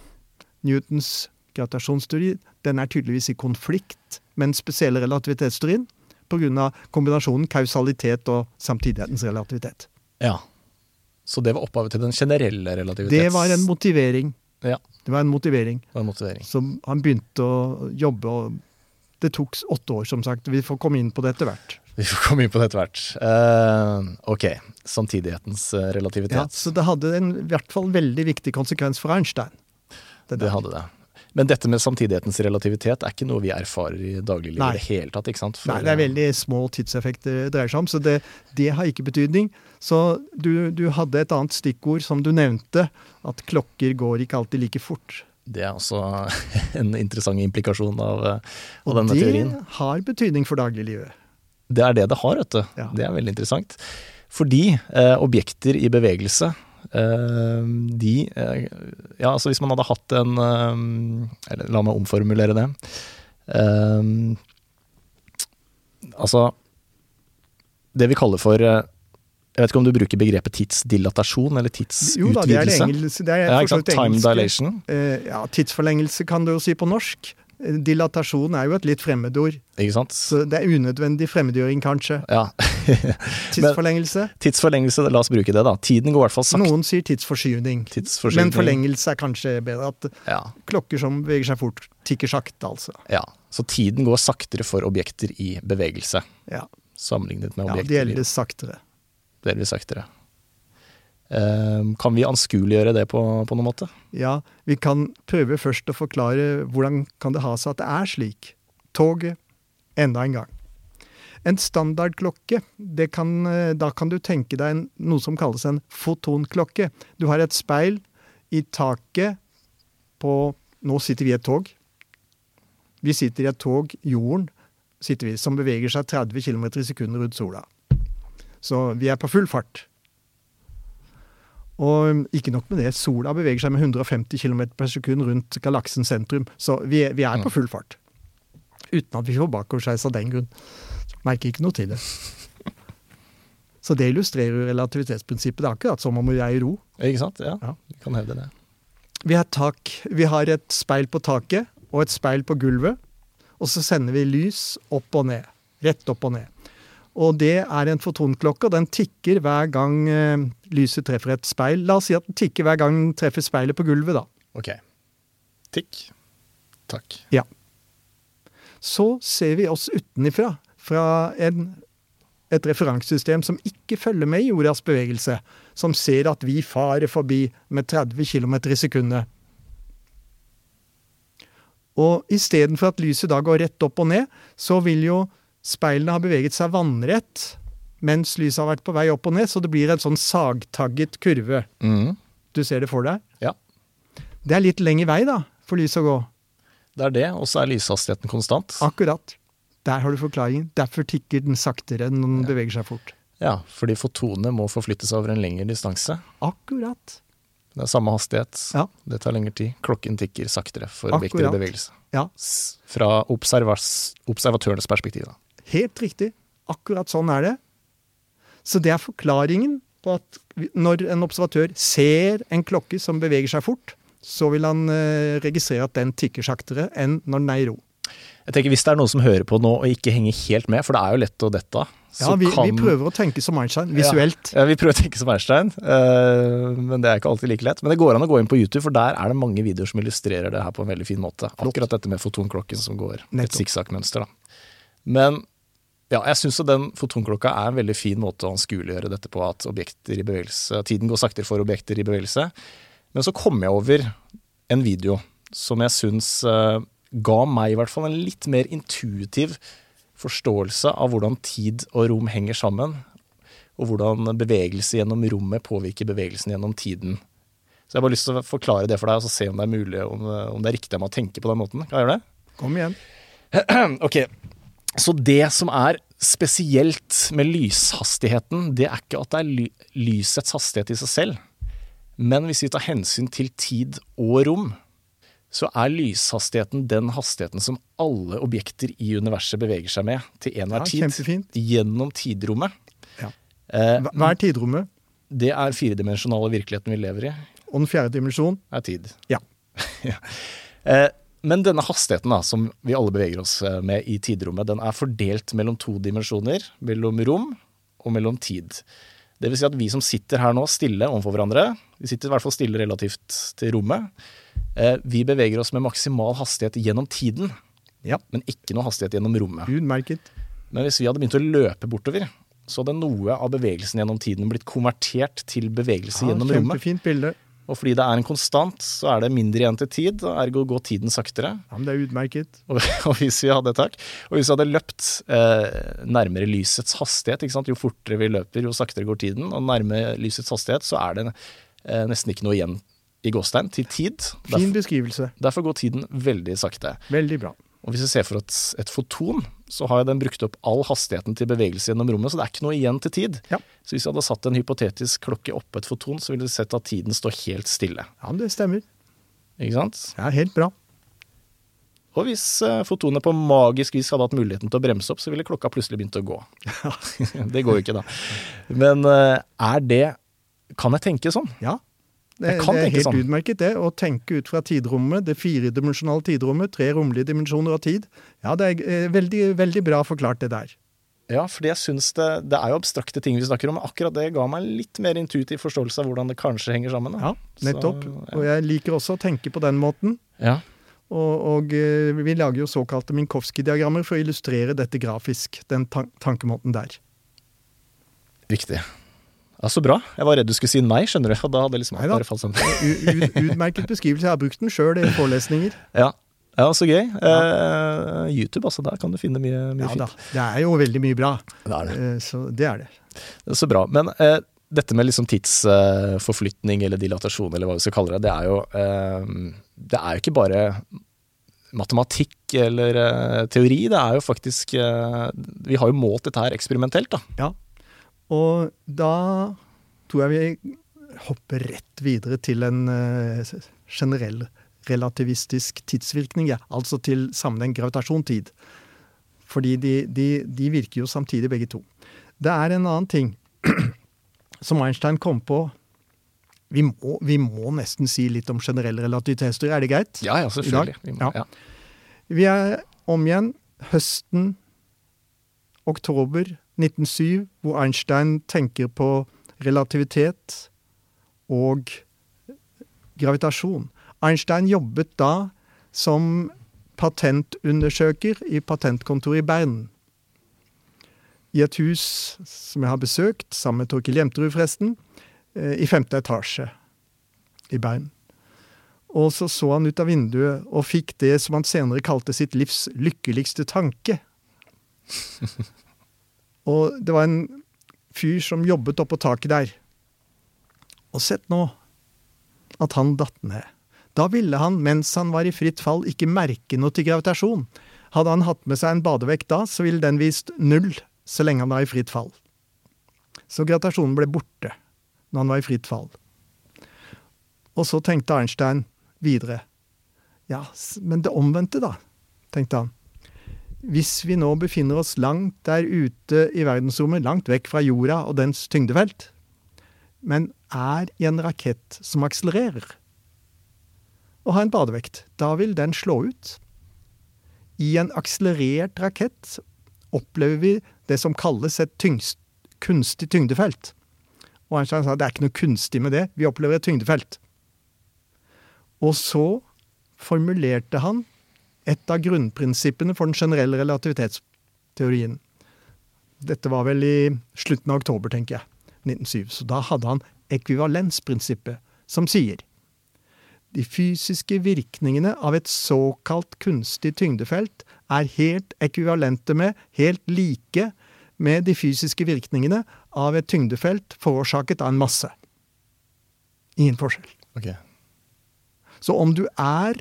Speaker 2: Newtons gravitasjonsteori den er tydeligvis i konflikt med den spesielle relativitetsteorien pga. kombinasjonen kausalitet og samtidighetens relativitet.
Speaker 3: Ja. Så det var opphavet til den generelle relativitets...
Speaker 2: Det var en motivering.
Speaker 3: Ja,
Speaker 2: Det var en motivering.
Speaker 3: det var en motivering.
Speaker 2: Så han begynte å jobbe, og det tok åtte år, som sagt. Vi får komme inn på det etter hvert.
Speaker 3: Vi får komme inn på det etter hvert. Uh, ok, samtidighetens eh, relativitet.
Speaker 2: Ja, så det hadde en i hvert fall veldig viktig konsekvens for Einstein. Det
Speaker 3: Det hadde det. Men dette med samtidighetens relativitet er ikke noe vi erfarer i dagliglivet
Speaker 2: Nei.
Speaker 3: i det hele tatt, ikke sant? For-
Speaker 2: Nei, det er veldig små tidseffekter det dreier seg om, så det, det har ikke betydning. Så du, du hadde et annet stikkord som du nevnte, at klokker går ikke alltid like fort.
Speaker 3: Det er også [laughs] en interessant implikasjon av, denne teorien.
Speaker 2: Og det har betydning for dagliglivet.
Speaker 3: Det er det det har, vet du.
Speaker 2: Ja.
Speaker 3: Det er veldig interessant. Fordi eh, objekter i bevegelse, de eh, Ja, altså hvis man hadde hatt en eh, Eller la meg omformulere det. Eh, altså Det vi kaller for eh, Jeg vet ikke om du bruker begrepet tidsdilatasjon eller
Speaker 2: Jo da, det er
Speaker 3: tidsutvidelse?
Speaker 2: engelske. Det er
Speaker 3: Ja, Time dilation.
Speaker 2: Eh, ja, tidsforlengelse kan du jo si på norsk. Dilatasjon er jo et litt fremmedord,
Speaker 3: Ikke sant?
Speaker 2: så det er unødvendig fremmedgjøring, kanskje.
Speaker 3: Ja. [laughs]
Speaker 2: Tidsforlengelse.
Speaker 3: Tidsforlengelse, la oss bruke det, da. Tiden går i hvert fall sakte.
Speaker 2: Noen sier tidsforskyvning.
Speaker 3: Tidsforskyvning.
Speaker 2: Men forlengelse er kanskje bedre. At
Speaker 3: Ja.
Speaker 2: klokker som beveger seg fort, tikker sakte, altså.
Speaker 3: ja. Så tiden går saktere for objekter i bevegelse,
Speaker 2: Ja,
Speaker 3: sammenlignet med
Speaker 2: ja
Speaker 3: objekter
Speaker 2: De
Speaker 3: i
Speaker 2: eldes saktere.
Speaker 3: delvis saktere. Ehm, kan vi anskueliggjøre det på, på noen måte?
Speaker 2: Ja, vi kan prøve først å forklare hvordan kan det ha seg at det er slik. Toget, enda en gang. En standardklokke, kan, eh, da kan du tenke deg en, noe som kalles en fotonklokke. Du har et speil i taket på Nå sitter vi i et tog. Vi sitter i et tog, jorden, vi, som beveger seg 30 km i sekundet rundt sola. Så vi er på full fart. Og ikke nok med det, sola beveger seg med 150 km per sekund rundt galaksens sentrum, så vi er, vi er på full fart. Uten at vi får bakoversveis av den grunn. Merker ikke noe til det. Så det illustrerer jo relativitetsprinsippet. Det er akkurat som om vi er i ro.
Speaker 3: Ikke sant? Ja,
Speaker 2: Ja.
Speaker 3: vi kan hevde det.
Speaker 2: Vi har, tak, vi har et speil på taket og et speil på gulvet, og så sender vi lys opp og ned. Rett opp og ned. Og det er en fotonklokke, og den tikker hver gang eh, lyset treffer et speil. La oss si at den tikker hver gang den treffer speilet på gulvet, da.
Speaker 3: Ok. Tikk. Takk.
Speaker 2: Så ser vi oss utenifra, fra en, et referansesystem som ikke følger med i jordas bevegelse, som ser at vi farer forbi med 30 km i sekundet. Og istedenfor at lyset da går rett opp og ned, så vil jo speilene har beveget seg vannrett mens lyset har vært på vei opp og ned, så det blir en sånn sagtagget kurve.
Speaker 3: Mm.
Speaker 2: Du ser det for deg?
Speaker 3: Ja.
Speaker 2: Det er litt lengre vei, da, for lyset å gå.
Speaker 3: Det er det, og så er lyshastigheten konstant.
Speaker 2: Akkurat. Der har du forklaringen. Derfor tikker den saktere når den beveger seg fort.
Speaker 3: Ja, fordi fotonene må forflyttes over en lengre distanse.
Speaker 2: Akkurat.
Speaker 3: Det er samme hastighet.
Speaker 2: Ja.
Speaker 3: Det tar lengre tid. Klokken tikker saktere for objekter i bevegelse.
Speaker 2: Ja,
Speaker 3: Fra observatørenes perspektiv, da.
Speaker 2: Helt riktig. Akkurat sånn er det. Så det er forklaringen på at når en observatør ser en klokke som beveger seg fort, så vil han eh, registrere at den tikker saktere enn når den er i ro.
Speaker 3: Jeg tenker Hvis det er noen som hører på nå og ikke henger helt med, for det er jo lett å dette av,
Speaker 2: Ja, vi, vi prøver å tenke som Einstein, visuelt.
Speaker 3: Ja, vi prøver å tenke som Einstein, uh, men det er ikke alltid like lett. Men det går an å gå inn på YouTube, for der er det mange videoer som illustrerer det her på en veldig fin måte. Akkurat dette med fotonklokken som går et
Speaker 2: Nettopp.
Speaker 3: sikksakk-mønster. da. Men ja, jeg syns den fotonklokka er en veldig fin måte å anskueliggjøre dette på, at objekter i bevegelse, tiden går saktere for objekter i bevegelse. Men så kom jeg over en video som jeg syns uh, ga meg i hvert fall en litt mer intuitiv forståelse av hvordan tid og rom henger sammen, og hvordan bevegelse gjennom rommet påvirker bevegelsen gjennom tiden. Så jeg har bare lyst til å forklare det for deg, og så se om det er mulig, om, om det er riktig av meg å tenke på den måten. Kan jeg gjøre det?
Speaker 2: Kom igjen. [clears throat]
Speaker 3: Ok, så det som er spesielt med lyshastigheten, det er ikke at det er ly lysets hastighet i seg selv. Men hvis vi tar hensyn til tid og rom, så er lyshastigheten den hastigheten som alle objekter i universet beveger seg med til enhver
Speaker 2: Ja,
Speaker 3: tid.
Speaker 2: kjempefint.
Speaker 3: Gjennom tidrommet.
Speaker 2: Ja.
Speaker 3: Eh,
Speaker 2: Hva er tidrommet?
Speaker 3: det er firedimensjonale virkeligheten vi lever i,
Speaker 2: Og den fjerde dimensjon?
Speaker 3: er tid.
Speaker 2: Ja. [laughs]
Speaker 3: Ja. Men denne hastigheten da, som vi alle beveger oss eh, med i tidrommet, den er fordelt mellom to dimensjoner, mellom rom og mellom tid. Det vil si at vi som sitter her nå stille overfor hverandre, vi sitter i hvert fall stille relativt til rommet, eh, vi beveger oss med maksimal hastighet gjennom tiden,
Speaker 2: Ja.
Speaker 3: men ikke noe hastighet gjennom rommet.
Speaker 2: Utmerket.
Speaker 3: Men hvis vi hadde begynt å løpe bortover, så hadde noe av bevegelsen gjennom tiden blitt konvertert til bevegelse
Speaker 2: Ja,
Speaker 3: gjennom rommet.
Speaker 2: kjempefint bilde.
Speaker 3: Og fordi det er en konstant, så er det mindre igjen til tid, og ergo går tiden saktere.
Speaker 2: Ja, men det er utmerket. [laughs]
Speaker 3: Og, og hvis vi hadde takk, og hvis vi hadde løpt eh, nærmere lysets hastighet, jo fortere vi løper, jo saktere går tiden, og nærme lysets hastighet, så er det eh, nesten ikke noe igjen i gåstein til tid.
Speaker 2: Fin
Speaker 3: Derfor,
Speaker 2: beskrivelse.
Speaker 3: derfor går tiden veldig sakte.
Speaker 2: Veldig bra.
Speaker 3: Og hvis vi ser for oss et foton, så har den brukt opp all hastigheten til bevegelse gjennom rommet, så det er ikke noe igjen til tid.
Speaker 2: Ja.
Speaker 3: Så hvis vi hadde satt en hypotetisk klokke oppå et foton, så ville vi sett at tiden står helt stille.
Speaker 2: Ja, men det stemmer.
Speaker 3: Ikke sant?
Speaker 2: Ja, helt bra.
Speaker 3: Og hvis eh, fotonet på magisk vis hadde hatt muligheten til å bremse opp, så ville klokka plutselig begynt å gå. [laughs] det går jo ikke, da. Men eh, er det Kan jeg tenke sånn?
Speaker 2: Ja. Det, det er helt
Speaker 3: sånn.
Speaker 2: utmerket, det. Å tenke ut fra tidrommet, det firedimensjonale tidrommet, tre romlige dimensjoner av tid. Ja, det er eh, veldig, veldig bra forklart, det der.
Speaker 3: Ja, fordi jeg syns det Det er jo abstrakte ting vi snakker om, men akkurat det ga meg litt mer intuitiv forståelse av hvordan det kanskje henger sammen. Da.
Speaker 2: Ja, nettopp.
Speaker 3: Så,
Speaker 2: Og jeg liker også å tenke på den måten.
Speaker 3: ja.
Speaker 2: Og, og eh, vi lager jo såkalte Minkowski-diagrammer for å illustrere dette grafisk, den tan tankemåten der.
Speaker 3: Riktig. Ja, Så bra. Jeg var redd du skulle si nei, skjønner du. [laughs] Og da hadde liksom Nei,
Speaker 2: da.
Speaker 3: bare falt sammen. [laughs]
Speaker 2: Utmerket beskrivelse. Jeg har brukt den sjøl i forelesninger.
Speaker 3: Ja. ja, så gøy. Eh, YouTube, altså. Der kan du finne mye, mye
Speaker 2: Ja da. Det er jo veldig mye bra.
Speaker 3: Det er det.
Speaker 2: Eh, Så det er det.
Speaker 3: Så bra. Men eh, dette med liksom tidsforflytning eller dilatasjon, eller hva vi skal kalle det, det er jo eh, Det er jo ikke bare matematikk eller eh, teori, det er jo faktisk eh, Vi har jo målt dette her eksperimentelt, da.
Speaker 2: Ja. Og da tror jeg vi hopper rett videre til en eh, generell relativistisk tidsvirkning, ja. altså til sammenheng gravitasjon-tid. Fordi de, de, de virker jo samtidig, begge to. Det er en annen ting [clears throat] som Einstein kom på. Vi må, vi må nesten si litt om generell relativitetsteori, er det greit?
Speaker 3: Ja, ja, selvfølgelig. Vi må-
Speaker 2: Ja.
Speaker 3: ja.
Speaker 2: Vi er om igjen høsten, oktober 1907, hvor Einstein tenker på relativitet og gravitasjon. Einstein jobbet da som patentundersøker i patentkontoret i Bern. I et hus som jeg har besøkt, sammen med Torkil Jemterud forresten, eh, i femte etasje i Bern. Og så så han ut av vinduet og fikk det som han senere kalte sitt livs lykkeligste tanke. [laughs] og det var en fyr som jobbet oppå taket der. Og sett nå at han datt ned. Da ville han, mens han var i fritt fall, ikke merke noe til gravitasjon. Hadde han hatt med seg en badevekt da, så ville den vist null så lenge han var i fritt fall. Så gravitasjonen ble borte når han var i fritt fall. Og så tenkte Einstein videre. Ja, men det omvendte, da, tenkte han. Hvis vi nå befinner oss langt der ute i verdensrommet, langt vekk fra jorda og dens tyngdefelt, men er i en rakett som akselererer, og har en badevekt, da vil den slå ut. I en akselerert rakett opplever vi det som kalles et tyngst, kunstig tyngdefelt. Og Einstein sa det er ikke noe kunstig med det, vi opplever et tyngdefelt. Og så formulerte han et av grunnprinsippene for den generelle relativitetsteorien. Dette var vel i slutten av oktober, tenker jeg, 1907. Så da hadde han ekvivalensprinsippet, som sier de fysiske virkningene av et såkalt kunstig tyngdefelt er helt ekvivalente med, helt like med de fysiske virkningene av et tyngdefelt forårsaket av en masse. Ingen forskjell.
Speaker 3: Okay.
Speaker 2: Så om du er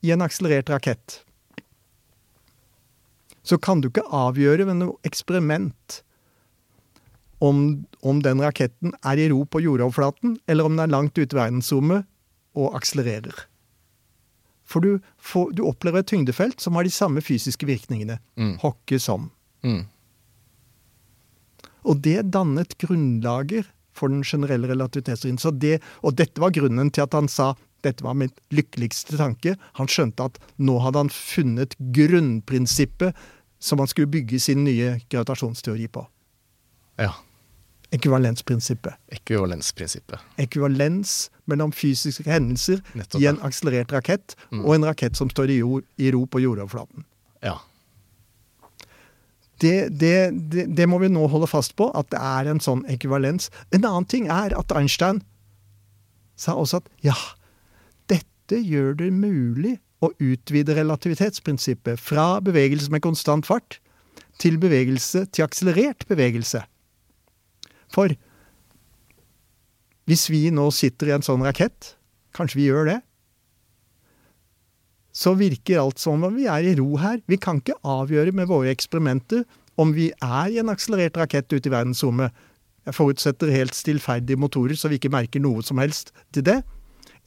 Speaker 2: i en akselerert rakett, så kan du ikke avgjøre ved noe eksperiment om, om den raketten er i ro på jordoverflaten, eller om den er langt ute i verdensrommet og akselererer. For du, får, du opplever et tyngdefelt som har de samme fysiske virkningene.
Speaker 3: Mm.
Speaker 2: Hokke som.
Speaker 3: Mm.
Speaker 2: Og det dannet grunnlaget for den generelle relativitetsteorien. Det, og dette var grunnen til at han sa dette var mitt lykkeligste tanke. Han skjønte at nå hadde han funnet grunnprinsippet som han skulle bygge sin nye gravitasjonsteori på.
Speaker 3: Ja.
Speaker 2: Ekvivalensprinsippet.
Speaker 3: Ekvivalensprinsippet.
Speaker 2: Ekvivalens mellom fysiske hendelser
Speaker 3: Nettopp.
Speaker 2: i en akselerert rakett
Speaker 3: Mm.
Speaker 2: og en rakett som står i, jord, i ro på jordoverflaten.
Speaker 3: Ja.
Speaker 2: Det, det, det, det må vi nå holde fast på, at det er en sånn ekvivalens. En annen ting er at Einstein sa også at ja, dette gjør det mulig å utvide relativitetsprinsippet fra bevegelse med konstant fart til bevegelse til akselerert bevegelse. For hvis vi nå sitter i en sånn rakett, kanskje vi gjør det, så virker alt som om vi er i ro her. Vi kan ikke avgjøre med våre eksperimenter om vi er i en akselerert rakett ute i verdensrommet. Jeg forutsetter helt stillferdige motorer, så vi ikke merker noe som helst til det.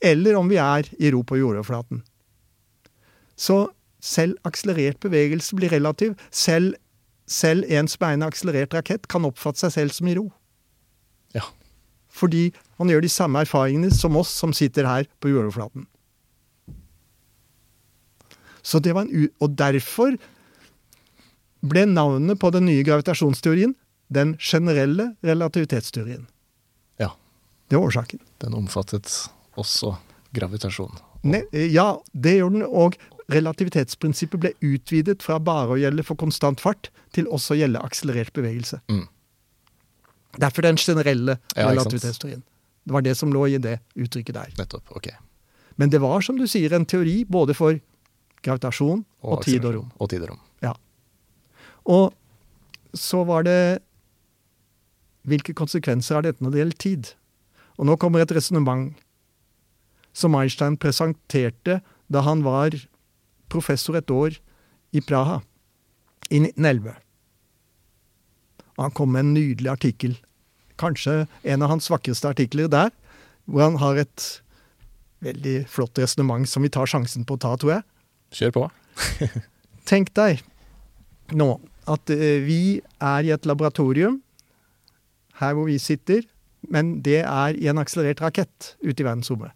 Speaker 2: Eller om vi er i ro på jordoverflaten. Så selv akselerert bevegelse blir relativ. Selv, selv en en akselerert rakett, kan oppfatte seg selv som i ro.
Speaker 3: Ja.
Speaker 2: Fordi han gjør de samme erfaringene som oss som sitter her på jordoverflaten. Så det var en u og derfor ble navnet på den nye gravitasjonsteorien den generelle relativitetsteorien.
Speaker 3: Ja.
Speaker 2: Det var årsaken.
Speaker 3: Den omfattet også gravitasjon.
Speaker 2: Ne ja, det gjorde den. Og relativitetsprinsippet ble utvidet fra bare å gjelde for konstant fart til også å gjelde akselerert bevegelse.
Speaker 3: Mm.
Speaker 2: Derfor den generelle
Speaker 3: Ja,
Speaker 2: relativitetsteorien. Det var det som lå i det uttrykket der.
Speaker 3: Nettopp. Ok.
Speaker 2: Men det var, som du sier, en teori både for gravitasjon og, tid og rom.
Speaker 3: Og tid og rom.
Speaker 2: Ja. Og så var det Hvilke konsekvenser har dette når det gjelder tid? Og nå kommer et resonnement som Einstein presenterte da han var professor et år i Praha i 1911. Han kom med en nydelig artikkel, kanskje en av hans vakreste artikler der, hvor han har et veldig flott resonnement som vi tar sjansen på å ta, tror jeg.
Speaker 3: Kjør på. [laughs]
Speaker 2: Tenk deg nå at eh, vi er i et laboratorium, her hvor vi sitter, men det er i en akselerert rakett ute i verdensrommet.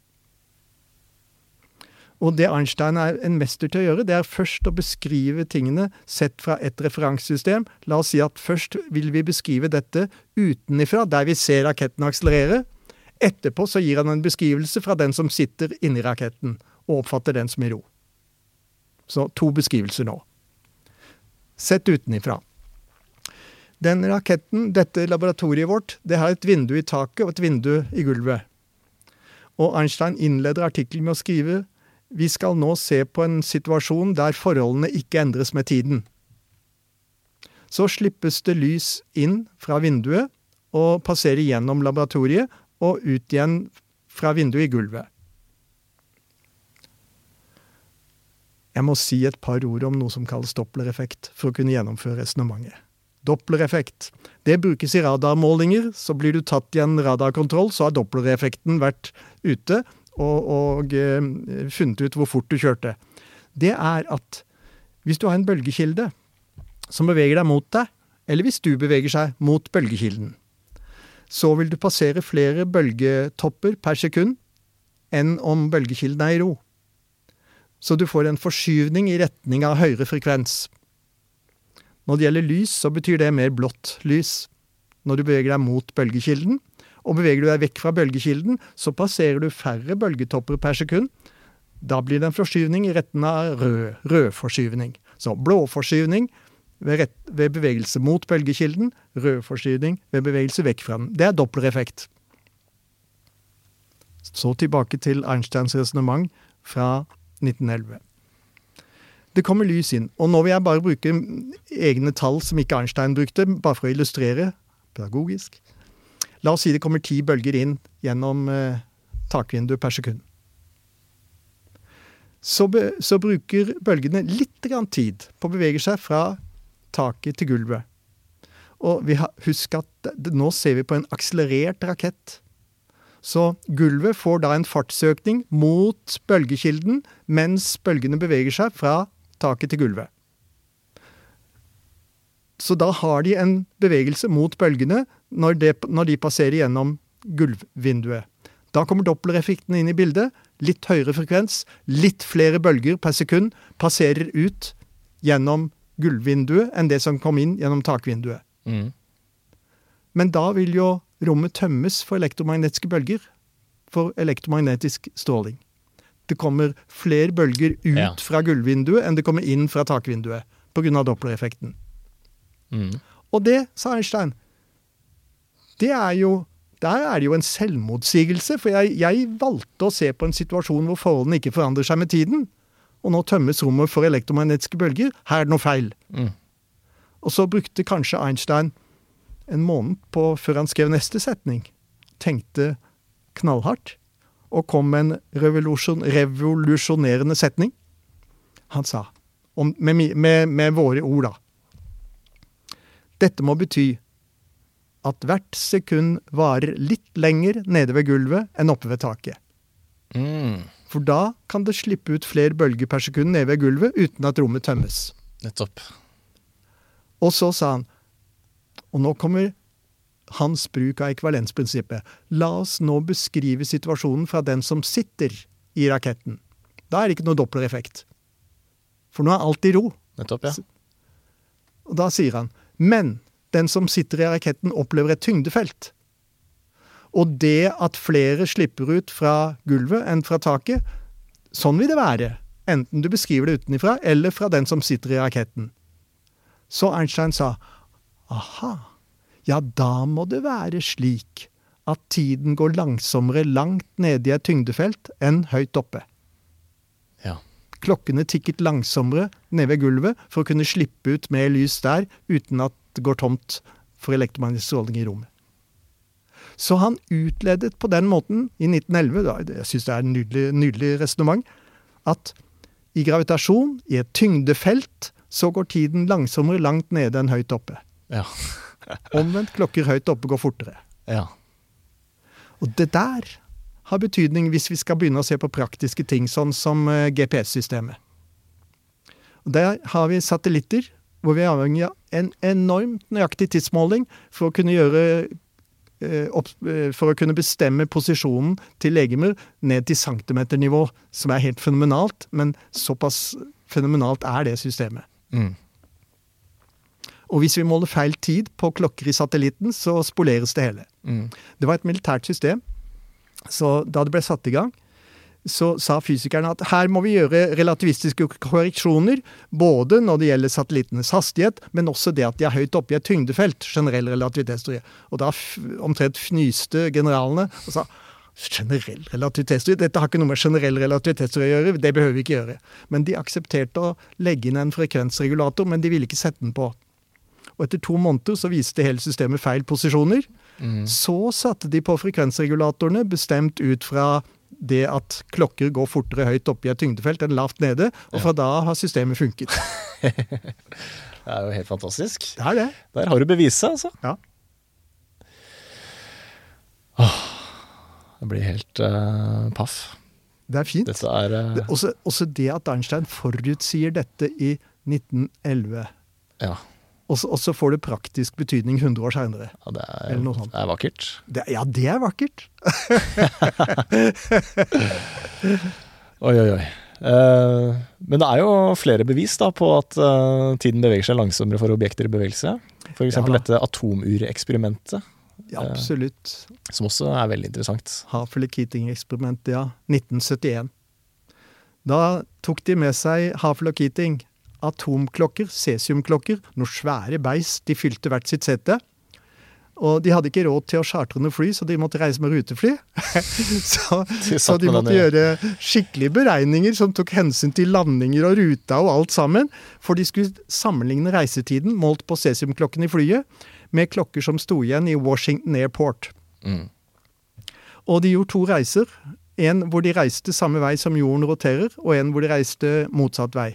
Speaker 2: Og det Einstein er en mester til å gjøre, det er først å beskrive tingene sett fra et referansesystem. La oss si at først vil vi beskrive dette utenifra, der vi ser raketten akselerere. Etterpå så gir han en beskrivelse fra den som sitter inni raketten, og oppfatter den som i ro. Så to beskrivelser nå. Sett utenifra. Den raketten, dette laboratoriet vårt, det har et vindu i taket og et vindu i gulvet. Og Einstein innleder artikkelen med å skrive vi skal nå se på en situasjon der forholdene ikke endres med tiden. Så slippes det lys inn fra vinduet og passerer gjennom laboratoriet og ut igjen fra vinduet i gulvet. Jeg må si et par ord om noe som kalles dopplereffekt, for å kunne gjennomføre resonnementet. Dopplereffekt. Det brukes i radarmålinger. Så blir du tatt i en radarkontroll, så har dopplereffekten vært ute og, og eh, funnet ut hvor fort du kjørte. Det er at hvis du har en bølgekilde som beveger deg mot deg, eller hvis du beveger seg mot bølgekilden, så vil du passere flere bølgetopper per sekund enn om bølgekilden er i ro. Så du får en forskyvning i retning av høyere frekvens. Når det gjelder lys, så betyr det mer blått lys når du beveger deg mot bølgekilden. Og beveger du deg vekk fra bølgekilden, så passerer du færre bølgetopper per sekund. Da blir det en forskyvning i retten av rød, rødforskyvning. Så blåforskyvning ved, rett, ved bevegelse mot bølgekilden, rødforskyvning ved bevegelse vekk fra den. Det er dopplereffekt. Så tilbake til Einsteins resonnement fra 1911. Det kommer lys inn, og nå vil jeg bare bruke egne tall som ikke Einstein brukte, bare for å illustrere pedagogisk. La oss si det kommer ti bølger inn gjennom eh, takvinduet per sekund. Så, be, så bruker bølgene litt tid på å bevege seg fra taket til gulvet. Og vi har, husk at nå ser vi på en akselerert rakett. Så gulvet får da en fartsøkning mot bølgekilden mens bølgene beveger seg fra taket til gulvet. Så da har de en bevegelse mot bølgene når, det, når de passerer gjennom gulvvinduet. Da kommer dopplereffekten inn i bildet. Litt høyere frekvens, litt flere bølger per sekund passerer ut gjennom gulvvinduet enn det som kom inn gjennom takvinduet.
Speaker 3: Mm.
Speaker 2: Men da vil jo rommet tømmes for elektromagnetiske bølger. For elektromagnetisk stråling. Det kommer flere bølger ut
Speaker 3: Ja.
Speaker 2: fra gulvvinduet enn det kommer inn fra takvinduet pga. dopplereffekten.
Speaker 3: Mm.
Speaker 2: Og det, sa Einstein, det er jo der er det jo en selvmotsigelse, for jeg, jeg valgte å se på en situasjon hvor forholdene ikke forandrer seg med tiden. Og nå tømmes rommet for elektromagnetiske bølger. Her er det noe feil.
Speaker 3: Mm.
Speaker 2: Og så brukte kanskje Einstein en måned på før han skrev neste setning. Tenkte knallhardt. Og kom med en revolusjon, revolusjonerende setning. Han sa, om, med, med, med våre ord, da Dette må bety at hvert sekund varer litt lenger nede ved gulvet enn oppe ved taket.
Speaker 3: Mm.
Speaker 2: For da kan det slippe ut flere bølger per sekund nede ved gulvet uten at rommet tømmes.
Speaker 3: Nettopp.
Speaker 2: Og så sa han, og nå kommer hans bruk av ekvivalensprinsippet. La oss nå beskrive situasjonen fra den som sitter i raketten. Da er det ikke noe dopplereffekt. For nå er alt i ro.
Speaker 3: Nettopp, ja.
Speaker 2: Og da sier han, men den som sitter i raketten opplever et tyngdefelt. Og det at flere slipper ut fra gulvet enn fra taket, sånn vil det være. Enten du beskriver det utenifra, eller fra den som sitter i raketten. Så Einstein sa, aha, ja da må det være slik at tiden går langsommere langt nede i et tyngdefelt enn høyt oppe. Klokkene tikket langsommere ned ved gulvet for å kunne slippe ut mer lys der uten at det går tomt for elektromagnetisk stråling i rommet. Så han utledet på den måten i 1911, da, jeg syns det er et nydelig, nydelig resonnement, at i gravitasjon, i et tyngdefelt, så går tiden langsommere langt nede enn høyt oppe.
Speaker 3: Ja.
Speaker 2: Omvendt, klokker høyt oppe går fortere.
Speaker 3: ja.
Speaker 2: Og det der har betydning hvis vi skal begynne å se på praktiske ting, sånn som eh, GPS-systemet. Der har vi satellitter hvor vi er avhengig av en enormt nøyaktig tidsmåling for å kunne gjøre eh, eh, For å kunne bestemme posisjonen til legemer ned til centimeternivå, som er helt fenomenalt, men såpass fenomenalt er det systemet.
Speaker 3: Mm.
Speaker 2: Og hvis vi måler feil tid på klokker i satellitten, så spoleres det hele.
Speaker 3: Mm.
Speaker 2: Det var et militært system. Så da det ble satt i gang, så sa fysikerne at her må vi gjøre relativistiske korreksjoner, både når det gjelder satellittenes hastighet, men også det at de er høyt oppe i et tyngdefelt, generell relativitetsteori. Og da omtrent fnyste generalene og sa generell relativitetsteori, dette har ikke noe med generell relativitetsteori å gjøre, det behøver vi ikke gjøre. Men de aksepterte å legge inn en frekvensregulator, men de ville ikke sette den på. Og etter to måneder så viste hele systemet feil posisjoner.
Speaker 3: Mm.
Speaker 2: Så satte de på frekvensregulatorene, bestemt ut fra det at klokker går fortere høyt oppe i et tyngdefelt enn lavt nede, og fra da har systemet funket. [laughs]
Speaker 3: Det er jo helt fantastisk.
Speaker 2: Det er det.
Speaker 3: Der har du beviset, altså.
Speaker 2: Ja.
Speaker 3: Jeg blir helt uh, paff.
Speaker 2: Det er fint.
Speaker 3: Dette er uh...
Speaker 2: Det, også, også det at Einstein forutsier dette i 1911.
Speaker 3: Ja.
Speaker 2: Og så- og så får det praktisk betydning 100 år seinere.
Speaker 3: ja det, er,
Speaker 2: Eller noe sånt.
Speaker 3: det er vakkert.
Speaker 2: Ja, det er vakkert. [laughs]
Speaker 3: Oi, oi, oi. Eh, men det er jo flere bevis da på at eh, tiden beveger seg langsommere for objekter i bevegelse. F.eks.
Speaker 2: Ja da.
Speaker 3: dette atomureksperimentet,
Speaker 2: Ja, absolutt.
Speaker 3: som også er veldig interessant.
Speaker 2: Havel-Keating-eksperimentet, ja. 1971. Da tok de med seg Havel og Keating atomklokker, cesiumklokker, noen svære beis. De fylte hvert sitt sete. Og de hadde ikke råd til å chartre noe fly, så de måtte reise med rutefly. [laughs] så,
Speaker 3: De
Speaker 2: så de måtte gjøre skikkelige beregninger som tok hensyn til landinger og ruta og alt sammen. For de skulle sammenligne reisetiden målt på cesiumklokken i flyet med klokker som sto igjen i Washington Airport.
Speaker 3: Mm.
Speaker 2: Og de gjorde to reiser. En hvor de reiste samme vei som jorden roterer, og en hvor de reiste motsatt vei.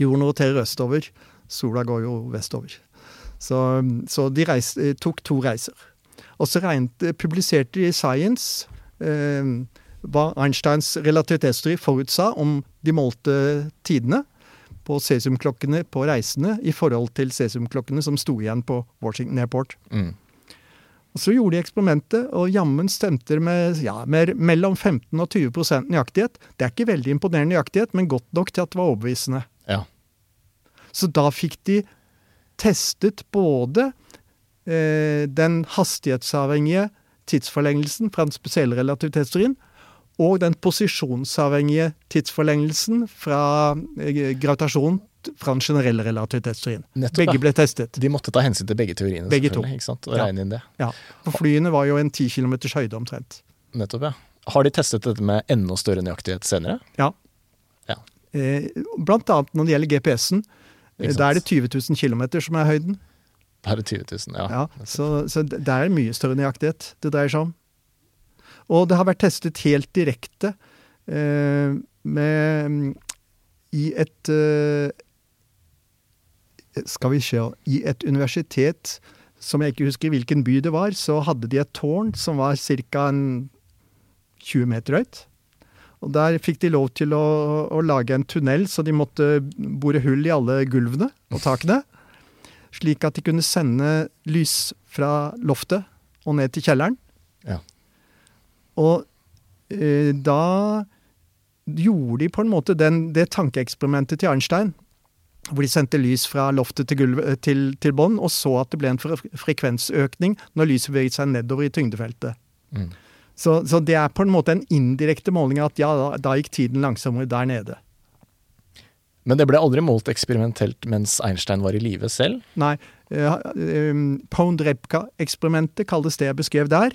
Speaker 2: Jorden roterer østover, sola går jo vestover. Så, så de reiste, tok to reiser. Og så regnet, publiserte de i Science eh, hva Einsteins relativitetsteori forutsa om de målte tidene på cesiumklokkene på reisende i forhold til cesiumklokkene som sto igjen på Washington Airport.
Speaker 3: Mm.
Speaker 2: Og Så gjorde de eksperimentet, og jammen stemte det med, ja, med mellom 15 og 20% nøyaktighet. Det er ikke veldig imponerende nøyaktighet, men godt nok til at det var overbevisende.
Speaker 3: Ja.
Speaker 2: Så da fikk de testet både eh, den hastighetsavhengige tidsforlengelsen fra den spesielle relativitetsteorien og den posisjonsavhengige tidsforlengelsen fra eh, gravitasjon fra den generelle relativitetsteorien.
Speaker 3: Nettopp,
Speaker 2: Begge ble testet.
Speaker 3: De måtte ta hensyn til begge teoriene,
Speaker 2: Begge to.
Speaker 3: ikke sant? og
Speaker 2: Ja.
Speaker 3: regne inn det.
Speaker 2: Ja, For flyene var jo en 10 km høyde omtrent.
Speaker 3: Nettopp, ja. Har de testet dette med enda større nøyaktighet senere?
Speaker 2: Ja. Eh, blant annet når det gjelder GPS-en. Eh. Da er det 20 000 km som er høyden.
Speaker 3: Da er det 20 000, ja.
Speaker 2: Ja, så, så det er mye større nøyaktighet det dreier seg om. Og det har vært testet helt direkte eh, med I et eh, Skal vi se I et universitet som jeg ikke husker hvilken by det var, så hadde de et tårn som var ca. 20 meter høyt. Og der fikk de lov til å, å lage en tunnel, så de måtte bore hull i alle gulvene og takene. Slik at de kunne sende lys fra loftet og ned til kjelleren.
Speaker 3: Ja.
Speaker 2: Og eh, da gjorde de på en måte den, det tankeeksperimentet til Einstein, hvor de sendte lys fra loftet til, gulvet, til, til bånn, og så at det ble en frekvensøkning når lyset beveget seg nedover i tyngdefeltet.
Speaker 3: Mm.
Speaker 2: Så, så det er på en måte en indirekte måling at ja, da, da gikk tiden langsommere der nede.
Speaker 3: Men det ble aldri målt eksperimentelt mens Einstein var i live selv?
Speaker 2: Nei, Uh, um, Pound-Rebka-eksperimentet kalles det jeg beskrev der.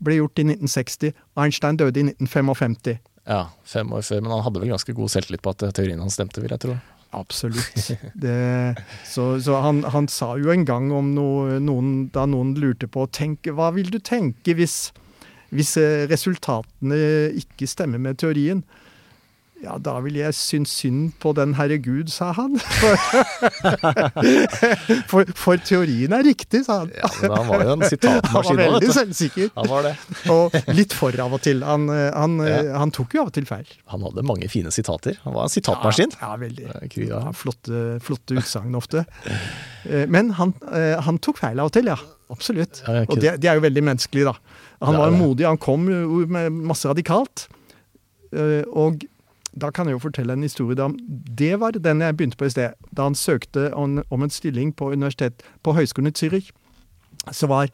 Speaker 2: Ble gjort i 1960. Einstein døde i 1955.
Speaker 3: Ja, fem år før, men han hadde vel ganske god selvtillit på at teorien hans stemte, vil jeg tro.
Speaker 2: Absolutt. Det, så så han, han sa jo en gang om noe, noen, da noen lurte på tenk, Hva vil du tenke hvis, hvis eh, resultatene ikke stemmer med teorien? Ja, da vil jeg synes synd på den herre Gud, sa han. [laughs] For, for, teorien er riktig, sa han.
Speaker 3: Ja, men han var jo en sitatmaskin.
Speaker 2: Han var veldig selvsikker.
Speaker 3: Han var det.
Speaker 2: Og litt for av og til. Han, eh, han, eh,
Speaker 3: Ja.
Speaker 2: han tok jo av og til feil.
Speaker 3: Han hadde mange fine sitater. Han var en sitatmaskin.
Speaker 2: Ja, ja veldig.
Speaker 3: Ja.
Speaker 2: Flotte, flotte utsagn ofte. Men han, han tok feil av og til, ja. Absolutt.
Speaker 3: Ja,
Speaker 2: Og det, det er jo veldig menneskelig, da. Han var
Speaker 3: jo
Speaker 2: modig, han kom jo med masse radikalt. Eh, Og da kan jeg jo fortelle en historie. Da. Det var den jeg begynte på i sted. Da han søkte om, om en stilling på universitet på Høgskolen i Zürich, så var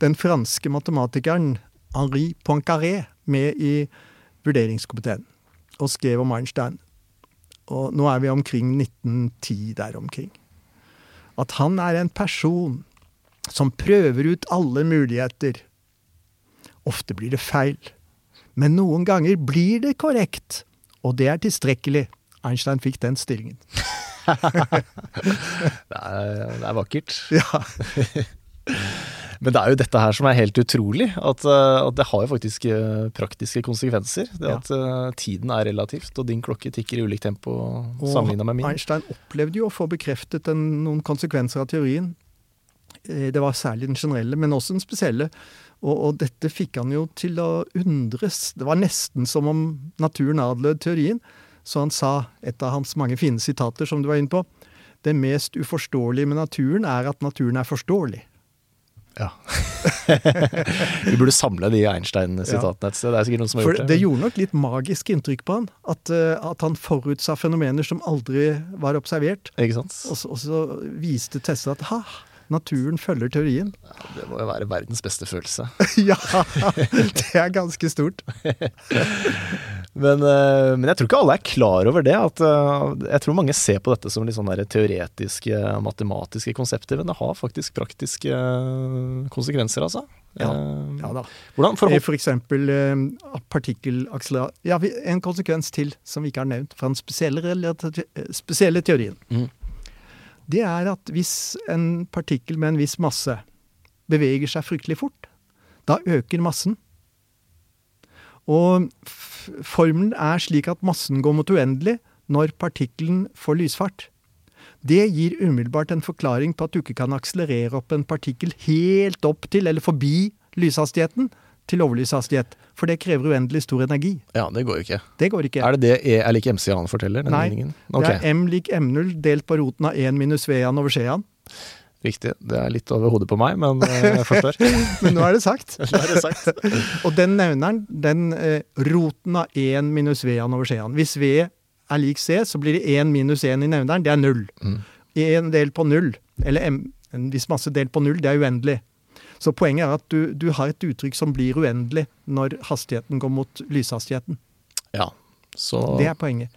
Speaker 2: den franske matematikeren Henri Poincaré med i vurderingskomiteen og skrev om Einstein. Og nå er vi omkring 1910 der omkring. At han er en person som prøver ut alle muligheter. Ofte blir det feil, men noen ganger blir det korrekt. Og det er tilstrekkelig. Einstein fikk den stillingen. [laughs] [laughs]
Speaker 3: Det, er, det er vakkert.
Speaker 2: Ja, [laughs]
Speaker 3: Men det er jo dette her som er helt utrolig. At, eh, at det har jo faktisk eh, praktiske konsekvenser. Det at eh, tiden er relativt, og din klokke tikker i ulikt tempo sammenligna med min.
Speaker 2: Einstein opplevde jo å få bekreftet en, noen konsekvenser av teorien. Eh, Det var særlig den generelle, men også den spesielle. Og, og dette fikk han jo til å undres. Det var nesten som om naturen adlød teorien. Så han sa, et av hans mange fine sitater som du var inne på, det mest uforståelige med naturen er at naturen er forståelig.
Speaker 3: Ja. [laughs] Vi burde samle de Einstein-sitatene et sted. Det er sikkert noen som har gjort det.
Speaker 2: det gjorde nok litt magisk inntrykk på han. At, eh, at han forutsa fenomener som aldri var observert.
Speaker 3: Ikke sant?
Speaker 2: Og så, og så viste Tessa at ha, naturen følger teorien.
Speaker 3: Det må jo være verdens beste følelse. [laughs]
Speaker 2: ja, det er ganske stort. [laughs]
Speaker 3: Men, eh, men jeg tror ikke alle er klar over det. At, eh, jeg tror mange ser på dette som litt sånn teoretiske, matematiske konsepter, men det har faktisk praktiske eh, konsekvenser, altså.
Speaker 2: Ja, Ja da.
Speaker 3: Hvordan for,
Speaker 2: For eksempel partikkelakseler... Ja, en konsekvens til som vi ikke har nevnt fra den spesielle, spesielle teorien.
Speaker 3: Mhm.
Speaker 2: Det er at hvis en partikkel med en viss masse beveger seg fryktelig fort, da øker massen. Og formelen er slik at massen går mot uendelig når partikkelen får lysfart. Det gir umiddelbart en forklaring på at du ikke kan akselerere opp en partikkel helt opp til, eller forbi, lyshastigheten til overlyshastighet. For det krever uendelig stor energi.
Speaker 3: Ja, det går jo ikke.
Speaker 2: Det går ikke.
Speaker 3: Er det det E er lik MC han forteller? Den
Speaker 2: Nei,
Speaker 3: Okay.
Speaker 2: Det er m lik m0 delt på roten av 1 minus v-an over c-an.
Speaker 3: riktig. Det er litt over hodet på meg, men eh, jeg forstår. [laughs]
Speaker 2: Men nå er det sagt. [laughs]
Speaker 3: Er det sagt. [laughs]
Speaker 2: Og den nevneren, den eh, roten av 1 minus v-an over c-an. Hvis v er lik c, så blir det 1 minus 1 i nevneren. Det er null.
Speaker 3: Mm.
Speaker 2: 1 delt på null, eller m, en viss masse delt på null, det er uendelig. Så poenget er at du, du har et uttrykk som blir uendelig når hastigheten går mot lyshastigheten.
Speaker 3: Ja, så
Speaker 2: Det er poenget.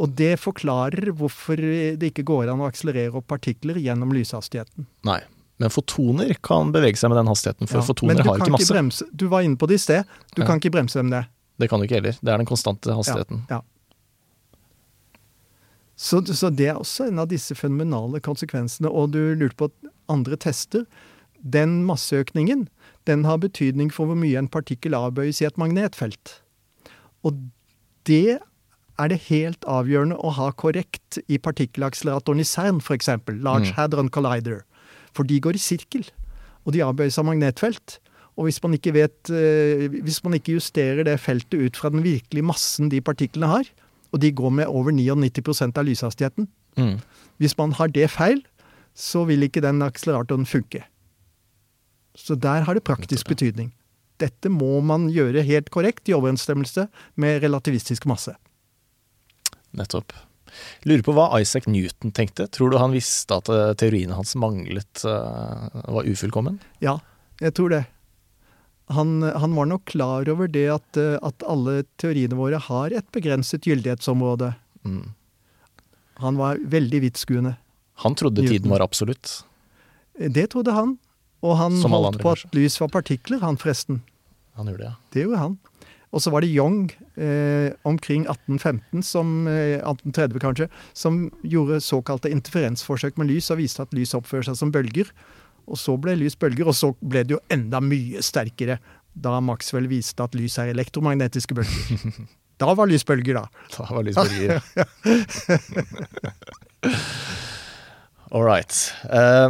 Speaker 2: Og det forklarer hvorfor det ikke går an å akselerere opp partikler gjennom lyshastigheten.
Speaker 3: Nei. Men fotoner kan bevege seg med den hastigheten, for
Speaker 2: Ja,
Speaker 3: fotoner har ikke masse.
Speaker 2: bremse. Du var inne på det i sted. Du
Speaker 3: Ja.
Speaker 2: kan ikke bremse dem ned.
Speaker 3: Det kan du ikke heller. Det er den konstante hastigheten.
Speaker 2: Ja. Så, så det er også en av disse fenomenale konsekvensene. Og du lurte på andre tester. Den masseøkningen den har betydning for hvor mye en partikkel avbøyes i et magnetfelt. Og det er det helt avgjørende å ha korrekt i partikkelakseleratoren i CERN, f.eks. Large
Speaker 3: Mm.
Speaker 2: Hadron Collider. For de går i sirkel, og de avbøyes av magnetfelt. Og hvis man ikke vet eh, Hvis man ikke justerer det feltet ut fra den virkelige massen de partiklene har, og de går med over 99 av lyshastigheten
Speaker 3: Mm.
Speaker 2: Hvis man har det feil, så vil ikke den akseleratoren funke. Så der har det praktisk betydning. Dette må man gjøre helt korrekt i overensstemmelse med relativistisk masse.
Speaker 3: Nettopp. Lurer på hva Isaac Newton tenkte. Tror du han visste at teoriene hans manglet eh, var ufullkommen?
Speaker 2: Ja, jeg tror det. Han, han var nok klar over det at, eh, at alle teoriene våre har et begrenset gyldighetsområde.
Speaker 3: Mm.
Speaker 2: Han var veldig vidtskuende.
Speaker 3: Han trodde
Speaker 2: Newton.
Speaker 3: tiden var absolutt.
Speaker 2: Det trodde han. Og han
Speaker 3: Som
Speaker 2: holdt
Speaker 3: andre,
Speaker 2: på at lys var partikler, han forresten.
Speaker 3: Han gjorde det, ja.
Speaker 2: Det gjorde han. Og så var det Young eh, omkring 1815, som, eh, 1830 kanskje, som gjorde såkalte interferensforsøk med lys og viste at lys oppfører seg som bølger. Og så ble lys bølger, og så ble det jo enda mye sterkere da Maxwell viste at lys er elektromagnetiske bølger. [laughs] Da var lys bølger, da.
Speaker 3: Da var lys bølger, ja. [laughs] All right. Eh,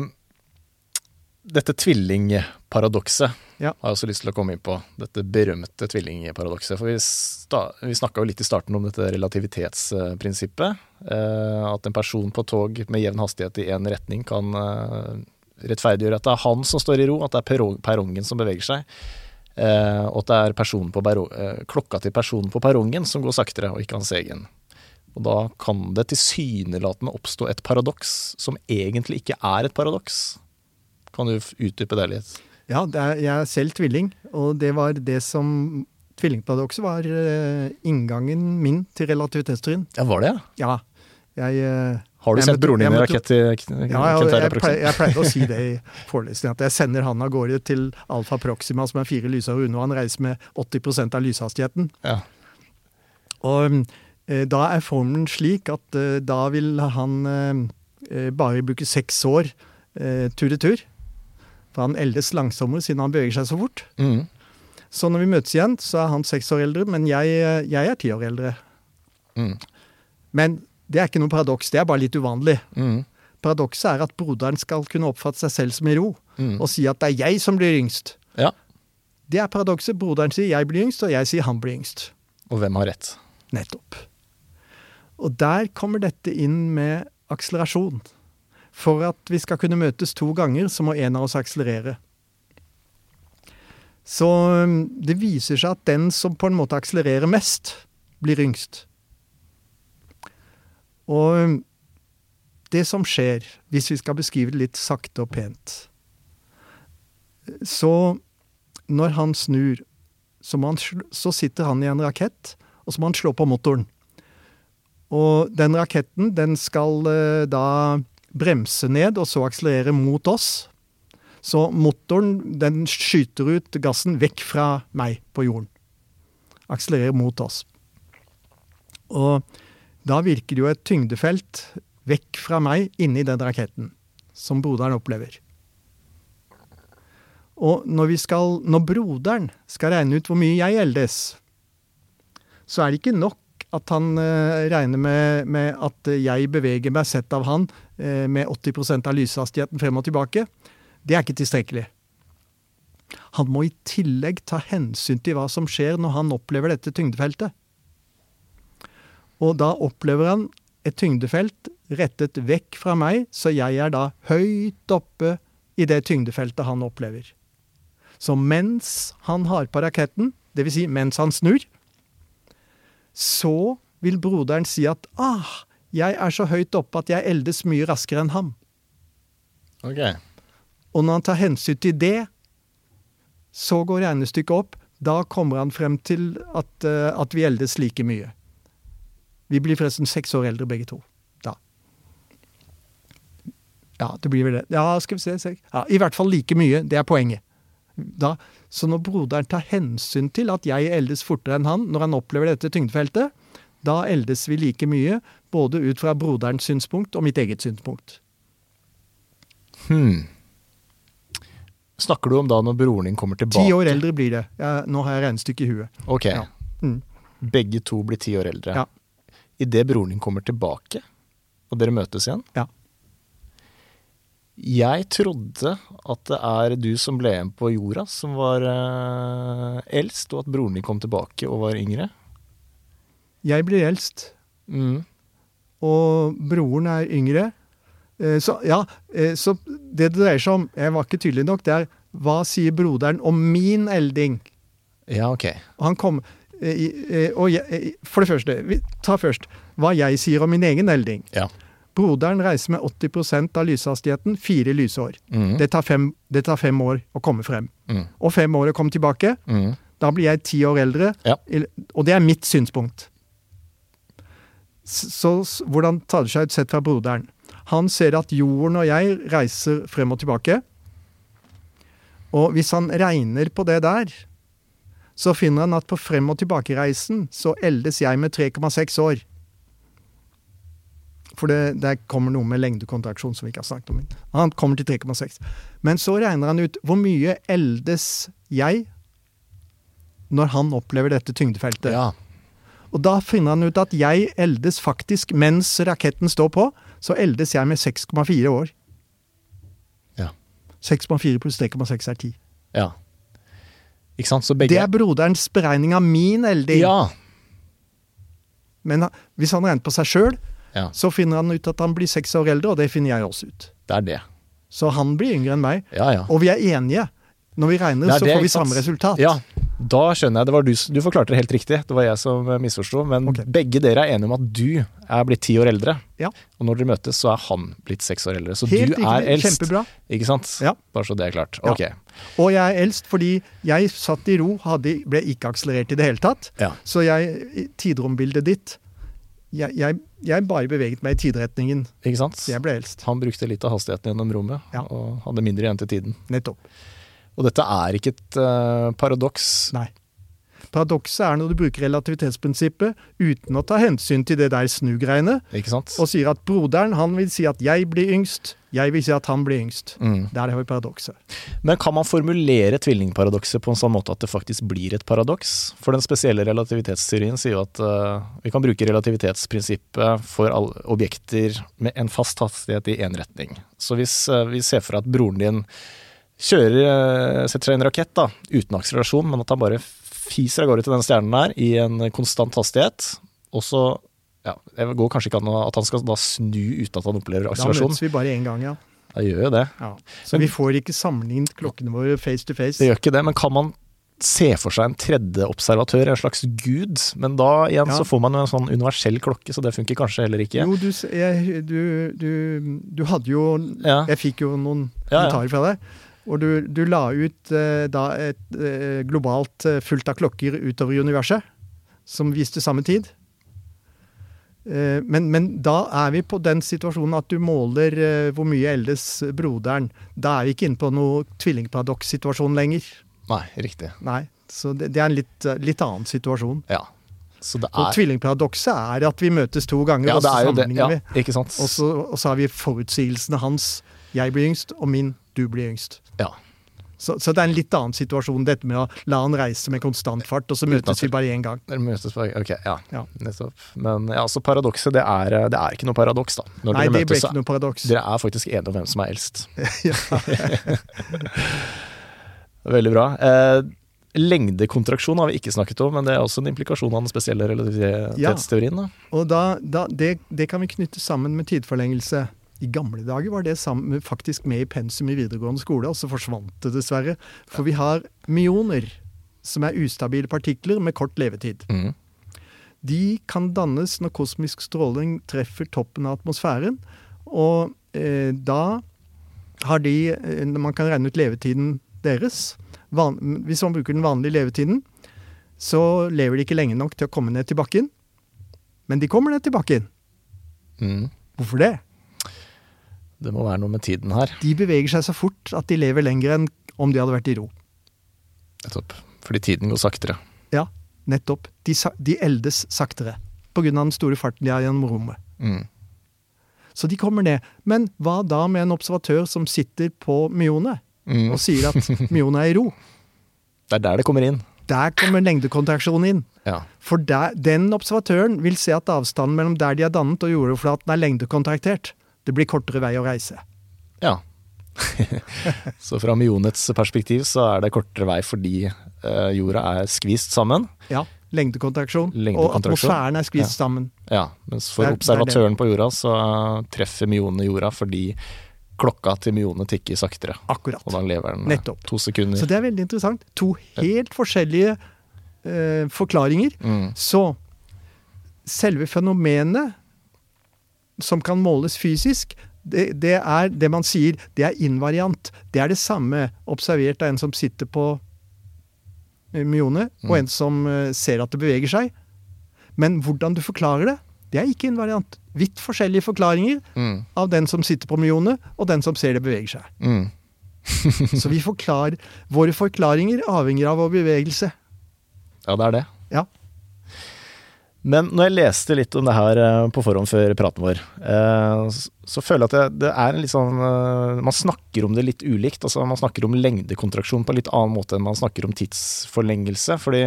Speaker 3: dette tvillingparadokset
Speaker 2: Ja.
Speaker 3: har jeg også lyst til å komme inn på. Dette berømte tvillingparadokset. For vi, sta, vi snakka jo litt i starten om dette relativitetsprinsippet. Eh, at en person på tog med jevn hastighet i én retning kan eh, rettferdiggjøre at det er han som står i ro, at det er perrongen som beveger seg. Eh, og at det er eh, klokka til personen på perrongen som går saktere, og ikke hans egen. Og da kan det tilsynelatende oppstå et paradoks som egentlig ikke er et paradoks. Kan du utdype det litt?
Speaker 2: Ja, det er, jeg er selv tvilling, og det var det som Tvillingparadokset var eh, inngangen min til relativitetsteorien.
Speaker 3: Ja, var det, ja?
Speaker 2: Ja. Jeg eh,
Speaker 3: Har du sendt broren din i rakett til
Speaker 2: Ja,
Speaker 3: ja
Speaker 2: jeg, pleier, jeg pleide å si det i forelesningen, at jeg sender han av gårde til Alfa Proxima, som er fire lysår unna. Han reiser med 80% av lyshastigheten.
Speaker 3: Ja.
Speaker 2: Og eh, da er formelen slik at eh, da vil han eh, eh, bare bruke seks år tur-retur. For han eldes langsommere siden han beveger seg så fort.
Speaker 3: Mm.
Speaker 2: Så når vi møtes igjen, så er han seks år eldre, men jeg, jeg er ti år eldre.
Speaker 3: Mm.
Speaker 2: Men det er ikke noe paradoks, det er bare litt uvanlig.
Speaker 3: Mm.
Speaker 2: Paradokset er at broderen skal kunne oppfatte seg selv som i ro,
Speaker 3: Mm.
Speaker 2: og si at det er jeg som blir yngst.
Speaker 3: Ja.
Speaker 2: Det er paradokset. Broderen sier jeg blir yngst, og jeg sier han blir yngst.
Speaker 3: Og hvem har rett?
Speaker 2: Nettopp. Og der kommer dette inn med akselerasjon. For at vi skal kunne møtes to ganger, så må en av oss akselerere. Så um, det viser seg at den som på en måte akselererer mest, blir yngst. Og um, det som skjer, hvis vi skal beskrive det litt sakte og pent Så når han snur, så, må han, så sitter han i en rakett, og så må han slå på motoren. Og den raketten den skal eh, da bremse ned, og så akselerere mot oss. Så motoren den skyter ut gassen vekk fra meg på jorden. Akselererer mot oss. Og da virker det jo et tyngdefelt vekk fra meg inni den raketten, som broderen opplever. Og når, skal, når broderen skal regne ut hvor mye jeg eldes, så er det ikke nok at han eh, regner med, med at jeg beveger meg sett av han med 80% av lyshastigheten frem og tilbake. Det er ikke tilstrekkelig. Han må i tillegg ta hensyn til hva som skjer når han opplever dette tyngdefeltet. Og da opplever han et tyngdefelt rettet vekk fra meg, så jeg er da høyt oppe i det tyngdefeltet han opplever. Så mens han har på raketten, dvs. Si mens han snur, så vil broderen si at ah, jeg er så høyt oppe at jeg eldes mye raskere enn ham.
Speaker 3: Ok.
Speaker 2: Og når han tar hensyn til det, så går regnestykket opp. Da kommer han frem til at, eh, at vi eldes like mye. Vi blir forresten seks år eldre begge to. Da. Ja, det blir vel det. Ja, skal vi se. se. Ja, I hvert fall like mye. Det er poenget. Da, så når broderen tar hensyn til at jeg eldes fortere enn han, når han opplever dette tyngdefeltet, da eldes vi like mye, både ut fra broderens synspunkt og mitt eget synspunkt.
Speaker 3: Hmm. Snakker du om da når broren din kommer tilbake?
Speaker 2: Ti år eldre blir det. Jeg, nå har jeg regnestykket i huet.
Speaker 3: Ok.
Speaker 2: Ja. Mm.
Speaker 3: Begge to blir ti år eldre.
Speaker 2: Ja.
Speaker 3: Idet broren din kommer tilbake, og dere møtes igjen
Speaker 2: Ja.
Speaker 3: Jeg trodde at det er du som ble igjen på jorda, som var eh, eldst, og at broren din kom tilbake og var yngre.
Speaker 2: Jeg blir eldst,
Speaker 3: Mm.
Speaker 2: Og broren er yngre. Eh, Så ja, eh, så det det dreier seg om, jeg var ikke tydelig nok, det er hva sier broderen om min elding?
Speaker 3: Ja, ok.
Speaker 2: Han kom eh, og jeg, For det første, vi tar først hva jeg sier om min egen elding.
Speaker 3: Ja.
Speaker 2: Broderen reiser med 80% av lyshastigheten, fire lysår.
Speaker 3: Mm.
Speaker 2: Det tar, fem, det tar fem år å komme frem.
Speaker 3: Mm.
Speaker 2: Og fem år å komme tilbake.
Speaker 3: Mm.
Speaker 2: Da blir jeg ti år eldre,
Speaker 3: Ja.
Speaker 2: og det er mitt synspunkt. Så hvordan tar det seg ut sett fra broderen? Han ser at jorden og jeg reiser frem og tilbake. Og hvis han regner på det der, så finner han at på frem- og tilbakereisen så eldes jeg med 3,6 år. For det, der kommer noe med lengdekontraksjon som vi ikke har snakket om. Han kommer til 3,6. Men så regner han ut hvor mye eldes jeg når han opplever dette tyngdefeltet.
Speaker 3: Ja.
Speaker 2: Og da finner han ut at jeg eldes faktisk mens raketten står på, så eldes jeg med 6,4 år.
Speaker 3: Ja.
Speaker 2: 6,4 pluss 3,6 er 10.
Speaker 3: ja. Ikke sant? Så begge
Speaker 2: Det er broderens beregning av min elding.
Speaker 3: Ja.
Speaker 2: Men hvis han regner på seg sjøl,
Speaker 3: ja.
Speaker 2: så finner han ut at han blir seks år eldre, og det finner jeg også ut.
Speaker 3: Det er det.
Speaker 2: Så han blir yngre enn meg.
Speaker 3: Ja, ja.
Speaker 2: Og vi er enige. Når vi regner,
Speaker 3: Det det,
Speaker 2: så får vi samme resultat.
Speaker 3: Ja, da skjønner jeg. Det var du, du forklarte det helt riktig. Det var jeg som eh, misforsto. Men
Speaker 2: okay.
Speaker 3: begge dere er enige om at du er blitt ti år eldre.
Speaker 2: Ja.
Speaker 3: Og når dere møtes, så er han blitt seks år eldre. Så
Speaker 2: Helt
Speaker 3: du er eldst.
Speaker 2: Kjempebra.
Speaker 3: Ikke sant?
Speaker 2: Ja.
Speaker 3: Bare så det er klart.
Speaker 2: Ja.
Speaker 3: Ok.
Speaker 2: Og jeg er eldst fordi jeg satt i ro, hadde, ble ikke akselerert i det hele tatt. Så jeg, tidrombildet ditt jeg, jeg, jeg bare beveget meg i tidretningen.
Speaker 3: Ikke sant?
Speaker 2: Så jeg ble eldst.
Speaker 3: Han brukte litt av hastigheten gjennom rommet, og hadde mindre igjen til tiden.
Speaker 2: Nettopp.
Speaker 3: Og dette er ikke et uh, paradoks.
Speaker 2: Nei. Paradokset er når du bruker relativitetsprinsippet uten å ta hensyn til det der snugreiene, og sier at broderen han vil si at jeg blir yngst, jeg vil si at han blir yngst.
Speaker 3: Mm.
Speaker 2: Der har vi paradokset.
Speaker 3: Men kan man formulere tvillingparadokset på en sånn måte at det faktisk blir et paradoks? For den spesielle relativitetsteorien sier jo at uh, vi kan bruke relativitetsprinsippet for alle objekter med en fast hastighet i én retning. Så hvis uh, vi ser for at broren din kjører, eh, setter seg i en rakett da, uten akselerasjon, men at han bare fiser av gårde til den stjernen der i en konstant hastighet, og så ja, Det går kanskje ikke an at han skal da snu uten at han opplever akselerasjon.
Speaker 2: Da møtes vi bare én gang, ja.
Speaker 3: Da gjør jo det.
Speaker 2: ja. Så vi får ikke sammenlignet klokkene våre face to face.
Speaker 3: Det gjør ikke det, men kan man se for seg en tredje observatør, en slags gud? Men da igjen
Speaker 2: Ja.
Speaker 3: så får man jo en sånn universell klokke, så det funker kanskje heller ikke.
Speaker 2: Jo, du, jeg, du, du, du hadde jo
Speaker 3: Ja.
Speaker 2: Jeg fikk jo noen kommentarer fra deg. Og du, du la ut eh, da et eh, globalt eh, fullt av klokker utover universet, som viste samme tid. Eh, men, men da er vi på den situasjonen at du måler eh, hvor mye eldes broderen. Da er vi ikke inne på noe tvillingparadokssituasjon lenger.
Speaker 3: Nei, riktig.
Speaker 2: Nei. Så det, det er en litt, eh, litt annen situasjon.
Speaker 3: Ja. Så er
Speaker 2: tvillingparadokset er at vi møtes to ganger,
Speaker 3: Ja,
Speaker 2: og så
Speaker 3: det er jo det.
Speaker 2: sammenligner
Speaker 3: Ja,
Speaker 2: vi.
Speaker 3: ikke sant.
Speaker 2: Og så, og så har vi forutsigelsene hans. Jeg blir yngst, og min du blir yngst.
Speaker 3: Ja.
Speaker 2: Så, så, det er en litt annen situasjon, dette med å la han reise med konstant fart, og så møtes vi bare én gang.
Speaker 3: Møtes bare, ok, ja.
Speaker 2: ja.
Speaker 3: Nettopp. Men ja, altså paradokset, det er, det er ikke noe paradoks, da.
Speaker 2: Når Nei, det ble ikke noe paradoks.
Speaker 3: Dere er faktisk enige om hvem som er eldst. [laughs] [laughs] Veldig bra. Eh, lengdekontraksjon har vi ikke snakket om, men det er også en implikasjon av den spesielle relativitetsteorien. Da.
Speaker 2: Ja, og da, da, det, det kan vi knytte sammen med tidforlengelse. I gamle dager var det sammen, faktisk med i pensum i videregående skole, og så forsvant det dessverre. For vi har myoner, som er ustabile partikler med kort levetid. Mm. De kan dannes når kosmisk stråling treffer toppen av atmosfæren. Og eh, da har de eh, Man kan regne ut levetiden deres. Van, hvis man bruker den vanlige levetiden, så lever de ikke lenge nok til å komme ned til bakken. Men de kommer ned til bakken. Mm. Hvorfor det?
Speaker 3: Det må være noe med tiden her.
Speaker 2: De beveger seg så fort at de lever lenger enn om de hadde vært i ro.
Speaker 3: Nettopp. Fordi tiden går saktere.
Speaker 2: Ja, nettopp. De, de eldes saktere. På grunn av den store farten de har gjennom rommet. Mm. Så de kommer ned. Men hva da med en observatør som sitter på myonet mm. og sier at myonet er i ro? [laughs]
Speaker 3: Det er der det kommer inn.
Speaker 2: Der kommer lengdekontraksjonen inn. Ja. For der, den observatøren vil se at avstanden mellom der de er dannet og jordoverflaten er lengdekontraktert. Det blir kortere vei å reise.
Speaker 3: Ja. [laughs] så fra mionets perspektiv så er det kortere vei fordi uh, jorda er skvist sammen.
Speaker 2: Ja. Lengdekontraksjon. Og atmosfæren er skvist ja. sammen.
Speaker 3: Ja, mens for der, er, observatøren der på jorda så treffer mionene jorda fordi klokka til mionene tikker saktere.
Speaker 2: Akkurat.
Speaker 3: Og da lever den Nettopp. to sekunder.
Speaker 2: Så det er veldig interessant. To helt forskjellige uh, forklaringer. Mm. Så selve fenomenet som kan måles fysisk, det, det, er det man sier, det er invariant. Det er det samme observert av en som sitter på myone, myonet, mm. og en som uh, ser at det beveger seg. Men hvordan du forklarer det, det er ikke invariant. Vidt forskjellige forklaringer mm. av den som sitter på myonet, og den som ser det beveger seg. Mm. [laughs] Så vi forklarer Våre forklaringer avhenger av vår bevegelse.
Speaker 3: Ja, det er det.
Speaker 2: Ja.
Speaker 3: Men når jeg leste litt om det her eh, på forhånd før praten vår, eh, så føler jeg at det, er litt sånn eh, Man snakker om det litt ulikt. altså Man snakker om lengdekontraksjon på en litt annen måte enn man snakker om tidsforlengelse. fordi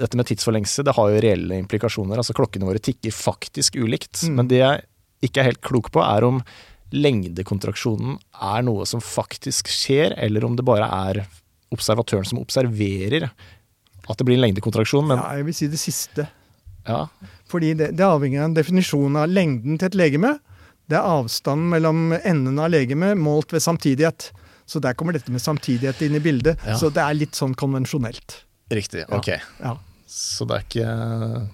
Speaker 3: dette med tidsforlengelse det har jo reelle implikasjoner. altså Klokkene våre tikker faktisk ulikt. Mm. Men det jeg ikke er helt klok på, er om lengdekontraksjonen er noe som faktisk skjer, eller om det bare er observatøren som observerer at det blir en lengdekontraksjon.
Speaker 2: Men ja, jeg vil si det siste.
Speaker 3: Ja.
Speaker 2: Fordi det, det avhenger av en definisjon av lengden til et legeme. Det er avstanden mellom endene av legemet målt ved samtidighet. Så der kommer dette med samtidighet inn i bildet. Ja. Så det er litt sånn konvensjonelt.
Speaker 3: Riktig. Ok.
Speaker 2: Ja.
Speaker 3: Så det er ikke,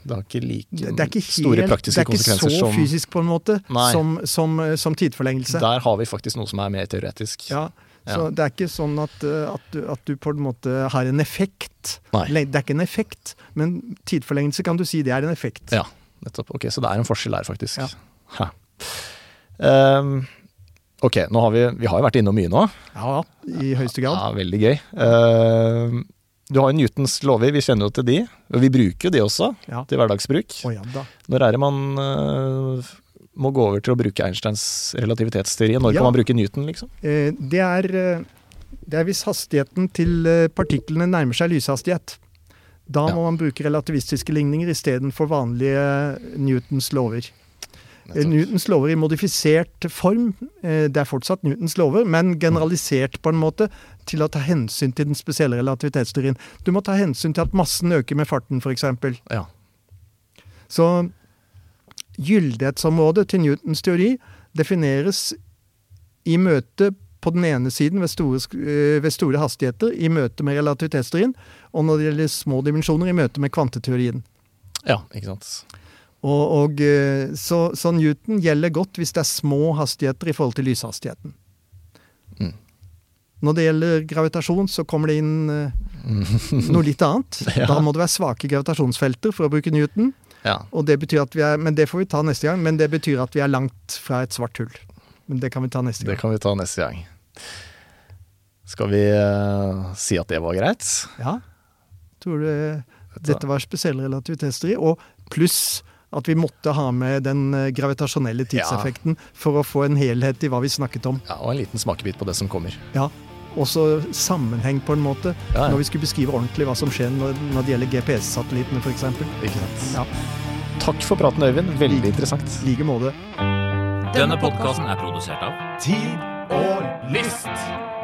Speaker 3: det ikke like det er ikke helt, store praktiske konsekvenser
Speaker 2: som Det er ikke
Speaker 3: så
Speaker 2: fysisk på en måte som, som, som, tidforlengelse.
Speaker 3: Der har vi faktisk noe som er mer teoretisk.
Speaker 2: Ja, så det er ikke sånn at, eh, at, du, at, du, på en måte har en effekt.
Speaker 3: Nei.
Speaker 2: Det er ikke en effekt, men tidforlengelse kan du si det er en effekt.
Speaker 3: Ja, nettopp. Ok, Så det er en forskjell der, faktisk. Ja. Um, ok, nå har vi, vi har jo vært innom mye nå.
Speaker 2: Ja, i høyeste grad.
Speaker 3: Ja, Veldig gøy. Um, du har jo Newtons lover, vi kjenner jo til de. Og vi bruker jo de også, ja. til hverdagsbruk.
Speaker 2: Oh, ja,
Speaker 3: Når er det man uh, må gå over til å bruke Einsteins relativitetsteori? Når ja. kan man bruke Newton, liksom?
Speaker 2: Eh, det er, eh, det er hvis hastigheten til eh, partiklene nærmer seg lyshastighet. Da ja. må man bruke relativistiske ligninger istedenfor vanlige Newtons lover. Newtons lover i modifisert form. Det er fortsatt Newtons lover, men generalisert på en måte til å ta hensyn til den spesielle relativitetsteorien. Du må ta hensyn til at massen øker med farten, f.eks.
Speaker 3: Ja.
Speaker 2: Så Gyldighetsområdet til Newtons teori defineres i møte på den ene siden ved store, eh, ved store hastigheter, i møte med relativitetsteorien, og når det gjelder små dimensjoner, i møte med kvanteteorien.
Speaker 3: Ja, ikke sant.
Speaker 2: Og, og eh, så, så, Newton gjelder godt hvis det er små hastigheter i forhold til lyshastigheten. Mm. Når det gjelder gravitasjon, så kommer det inn uh, noe litt annet. [laughs] ja. Da må det være svake gravitasjonsfelter for å bruke Newton.
Speaker 3: Ja.
Speaker 2: Og det betyr at vi er, Men det får vi ta neste gang. Men det betyr at vi er langt fra et svart hull. Men det kan vi ta neste gang.
Speaker 3: Det kan vi ta neste gang. Skal vi uh, si at det var greit?
Speaker 2: Ja. Tror du dette var spesiell relativitetsteori? Og pluss at vi måtte ha med den eh, gravitasjonelle tidseffekten ja. for å få en helhet i hva vi snakket om.
Speaker 3: Ja, Og en liten smakebit på det som kommer.
Speaker 2: Ja. Også sammenheng, på en måte.
Speaker 3: Ja, ja.
Speaker 2: Når vi skulle beskrive ordentlig hva som skjer når, når det gjelder GPS-satellittene, f.eks.
Speaker 3: Ikke sant.
Speaker 2: Ja.
Speaker 3: Takk for praten, Øyvind. Veldig interessant.
Speaker 2: I like måte.
Speaker 1: Denne podkasten er produsert av
Speaker 4: Tid og lyst.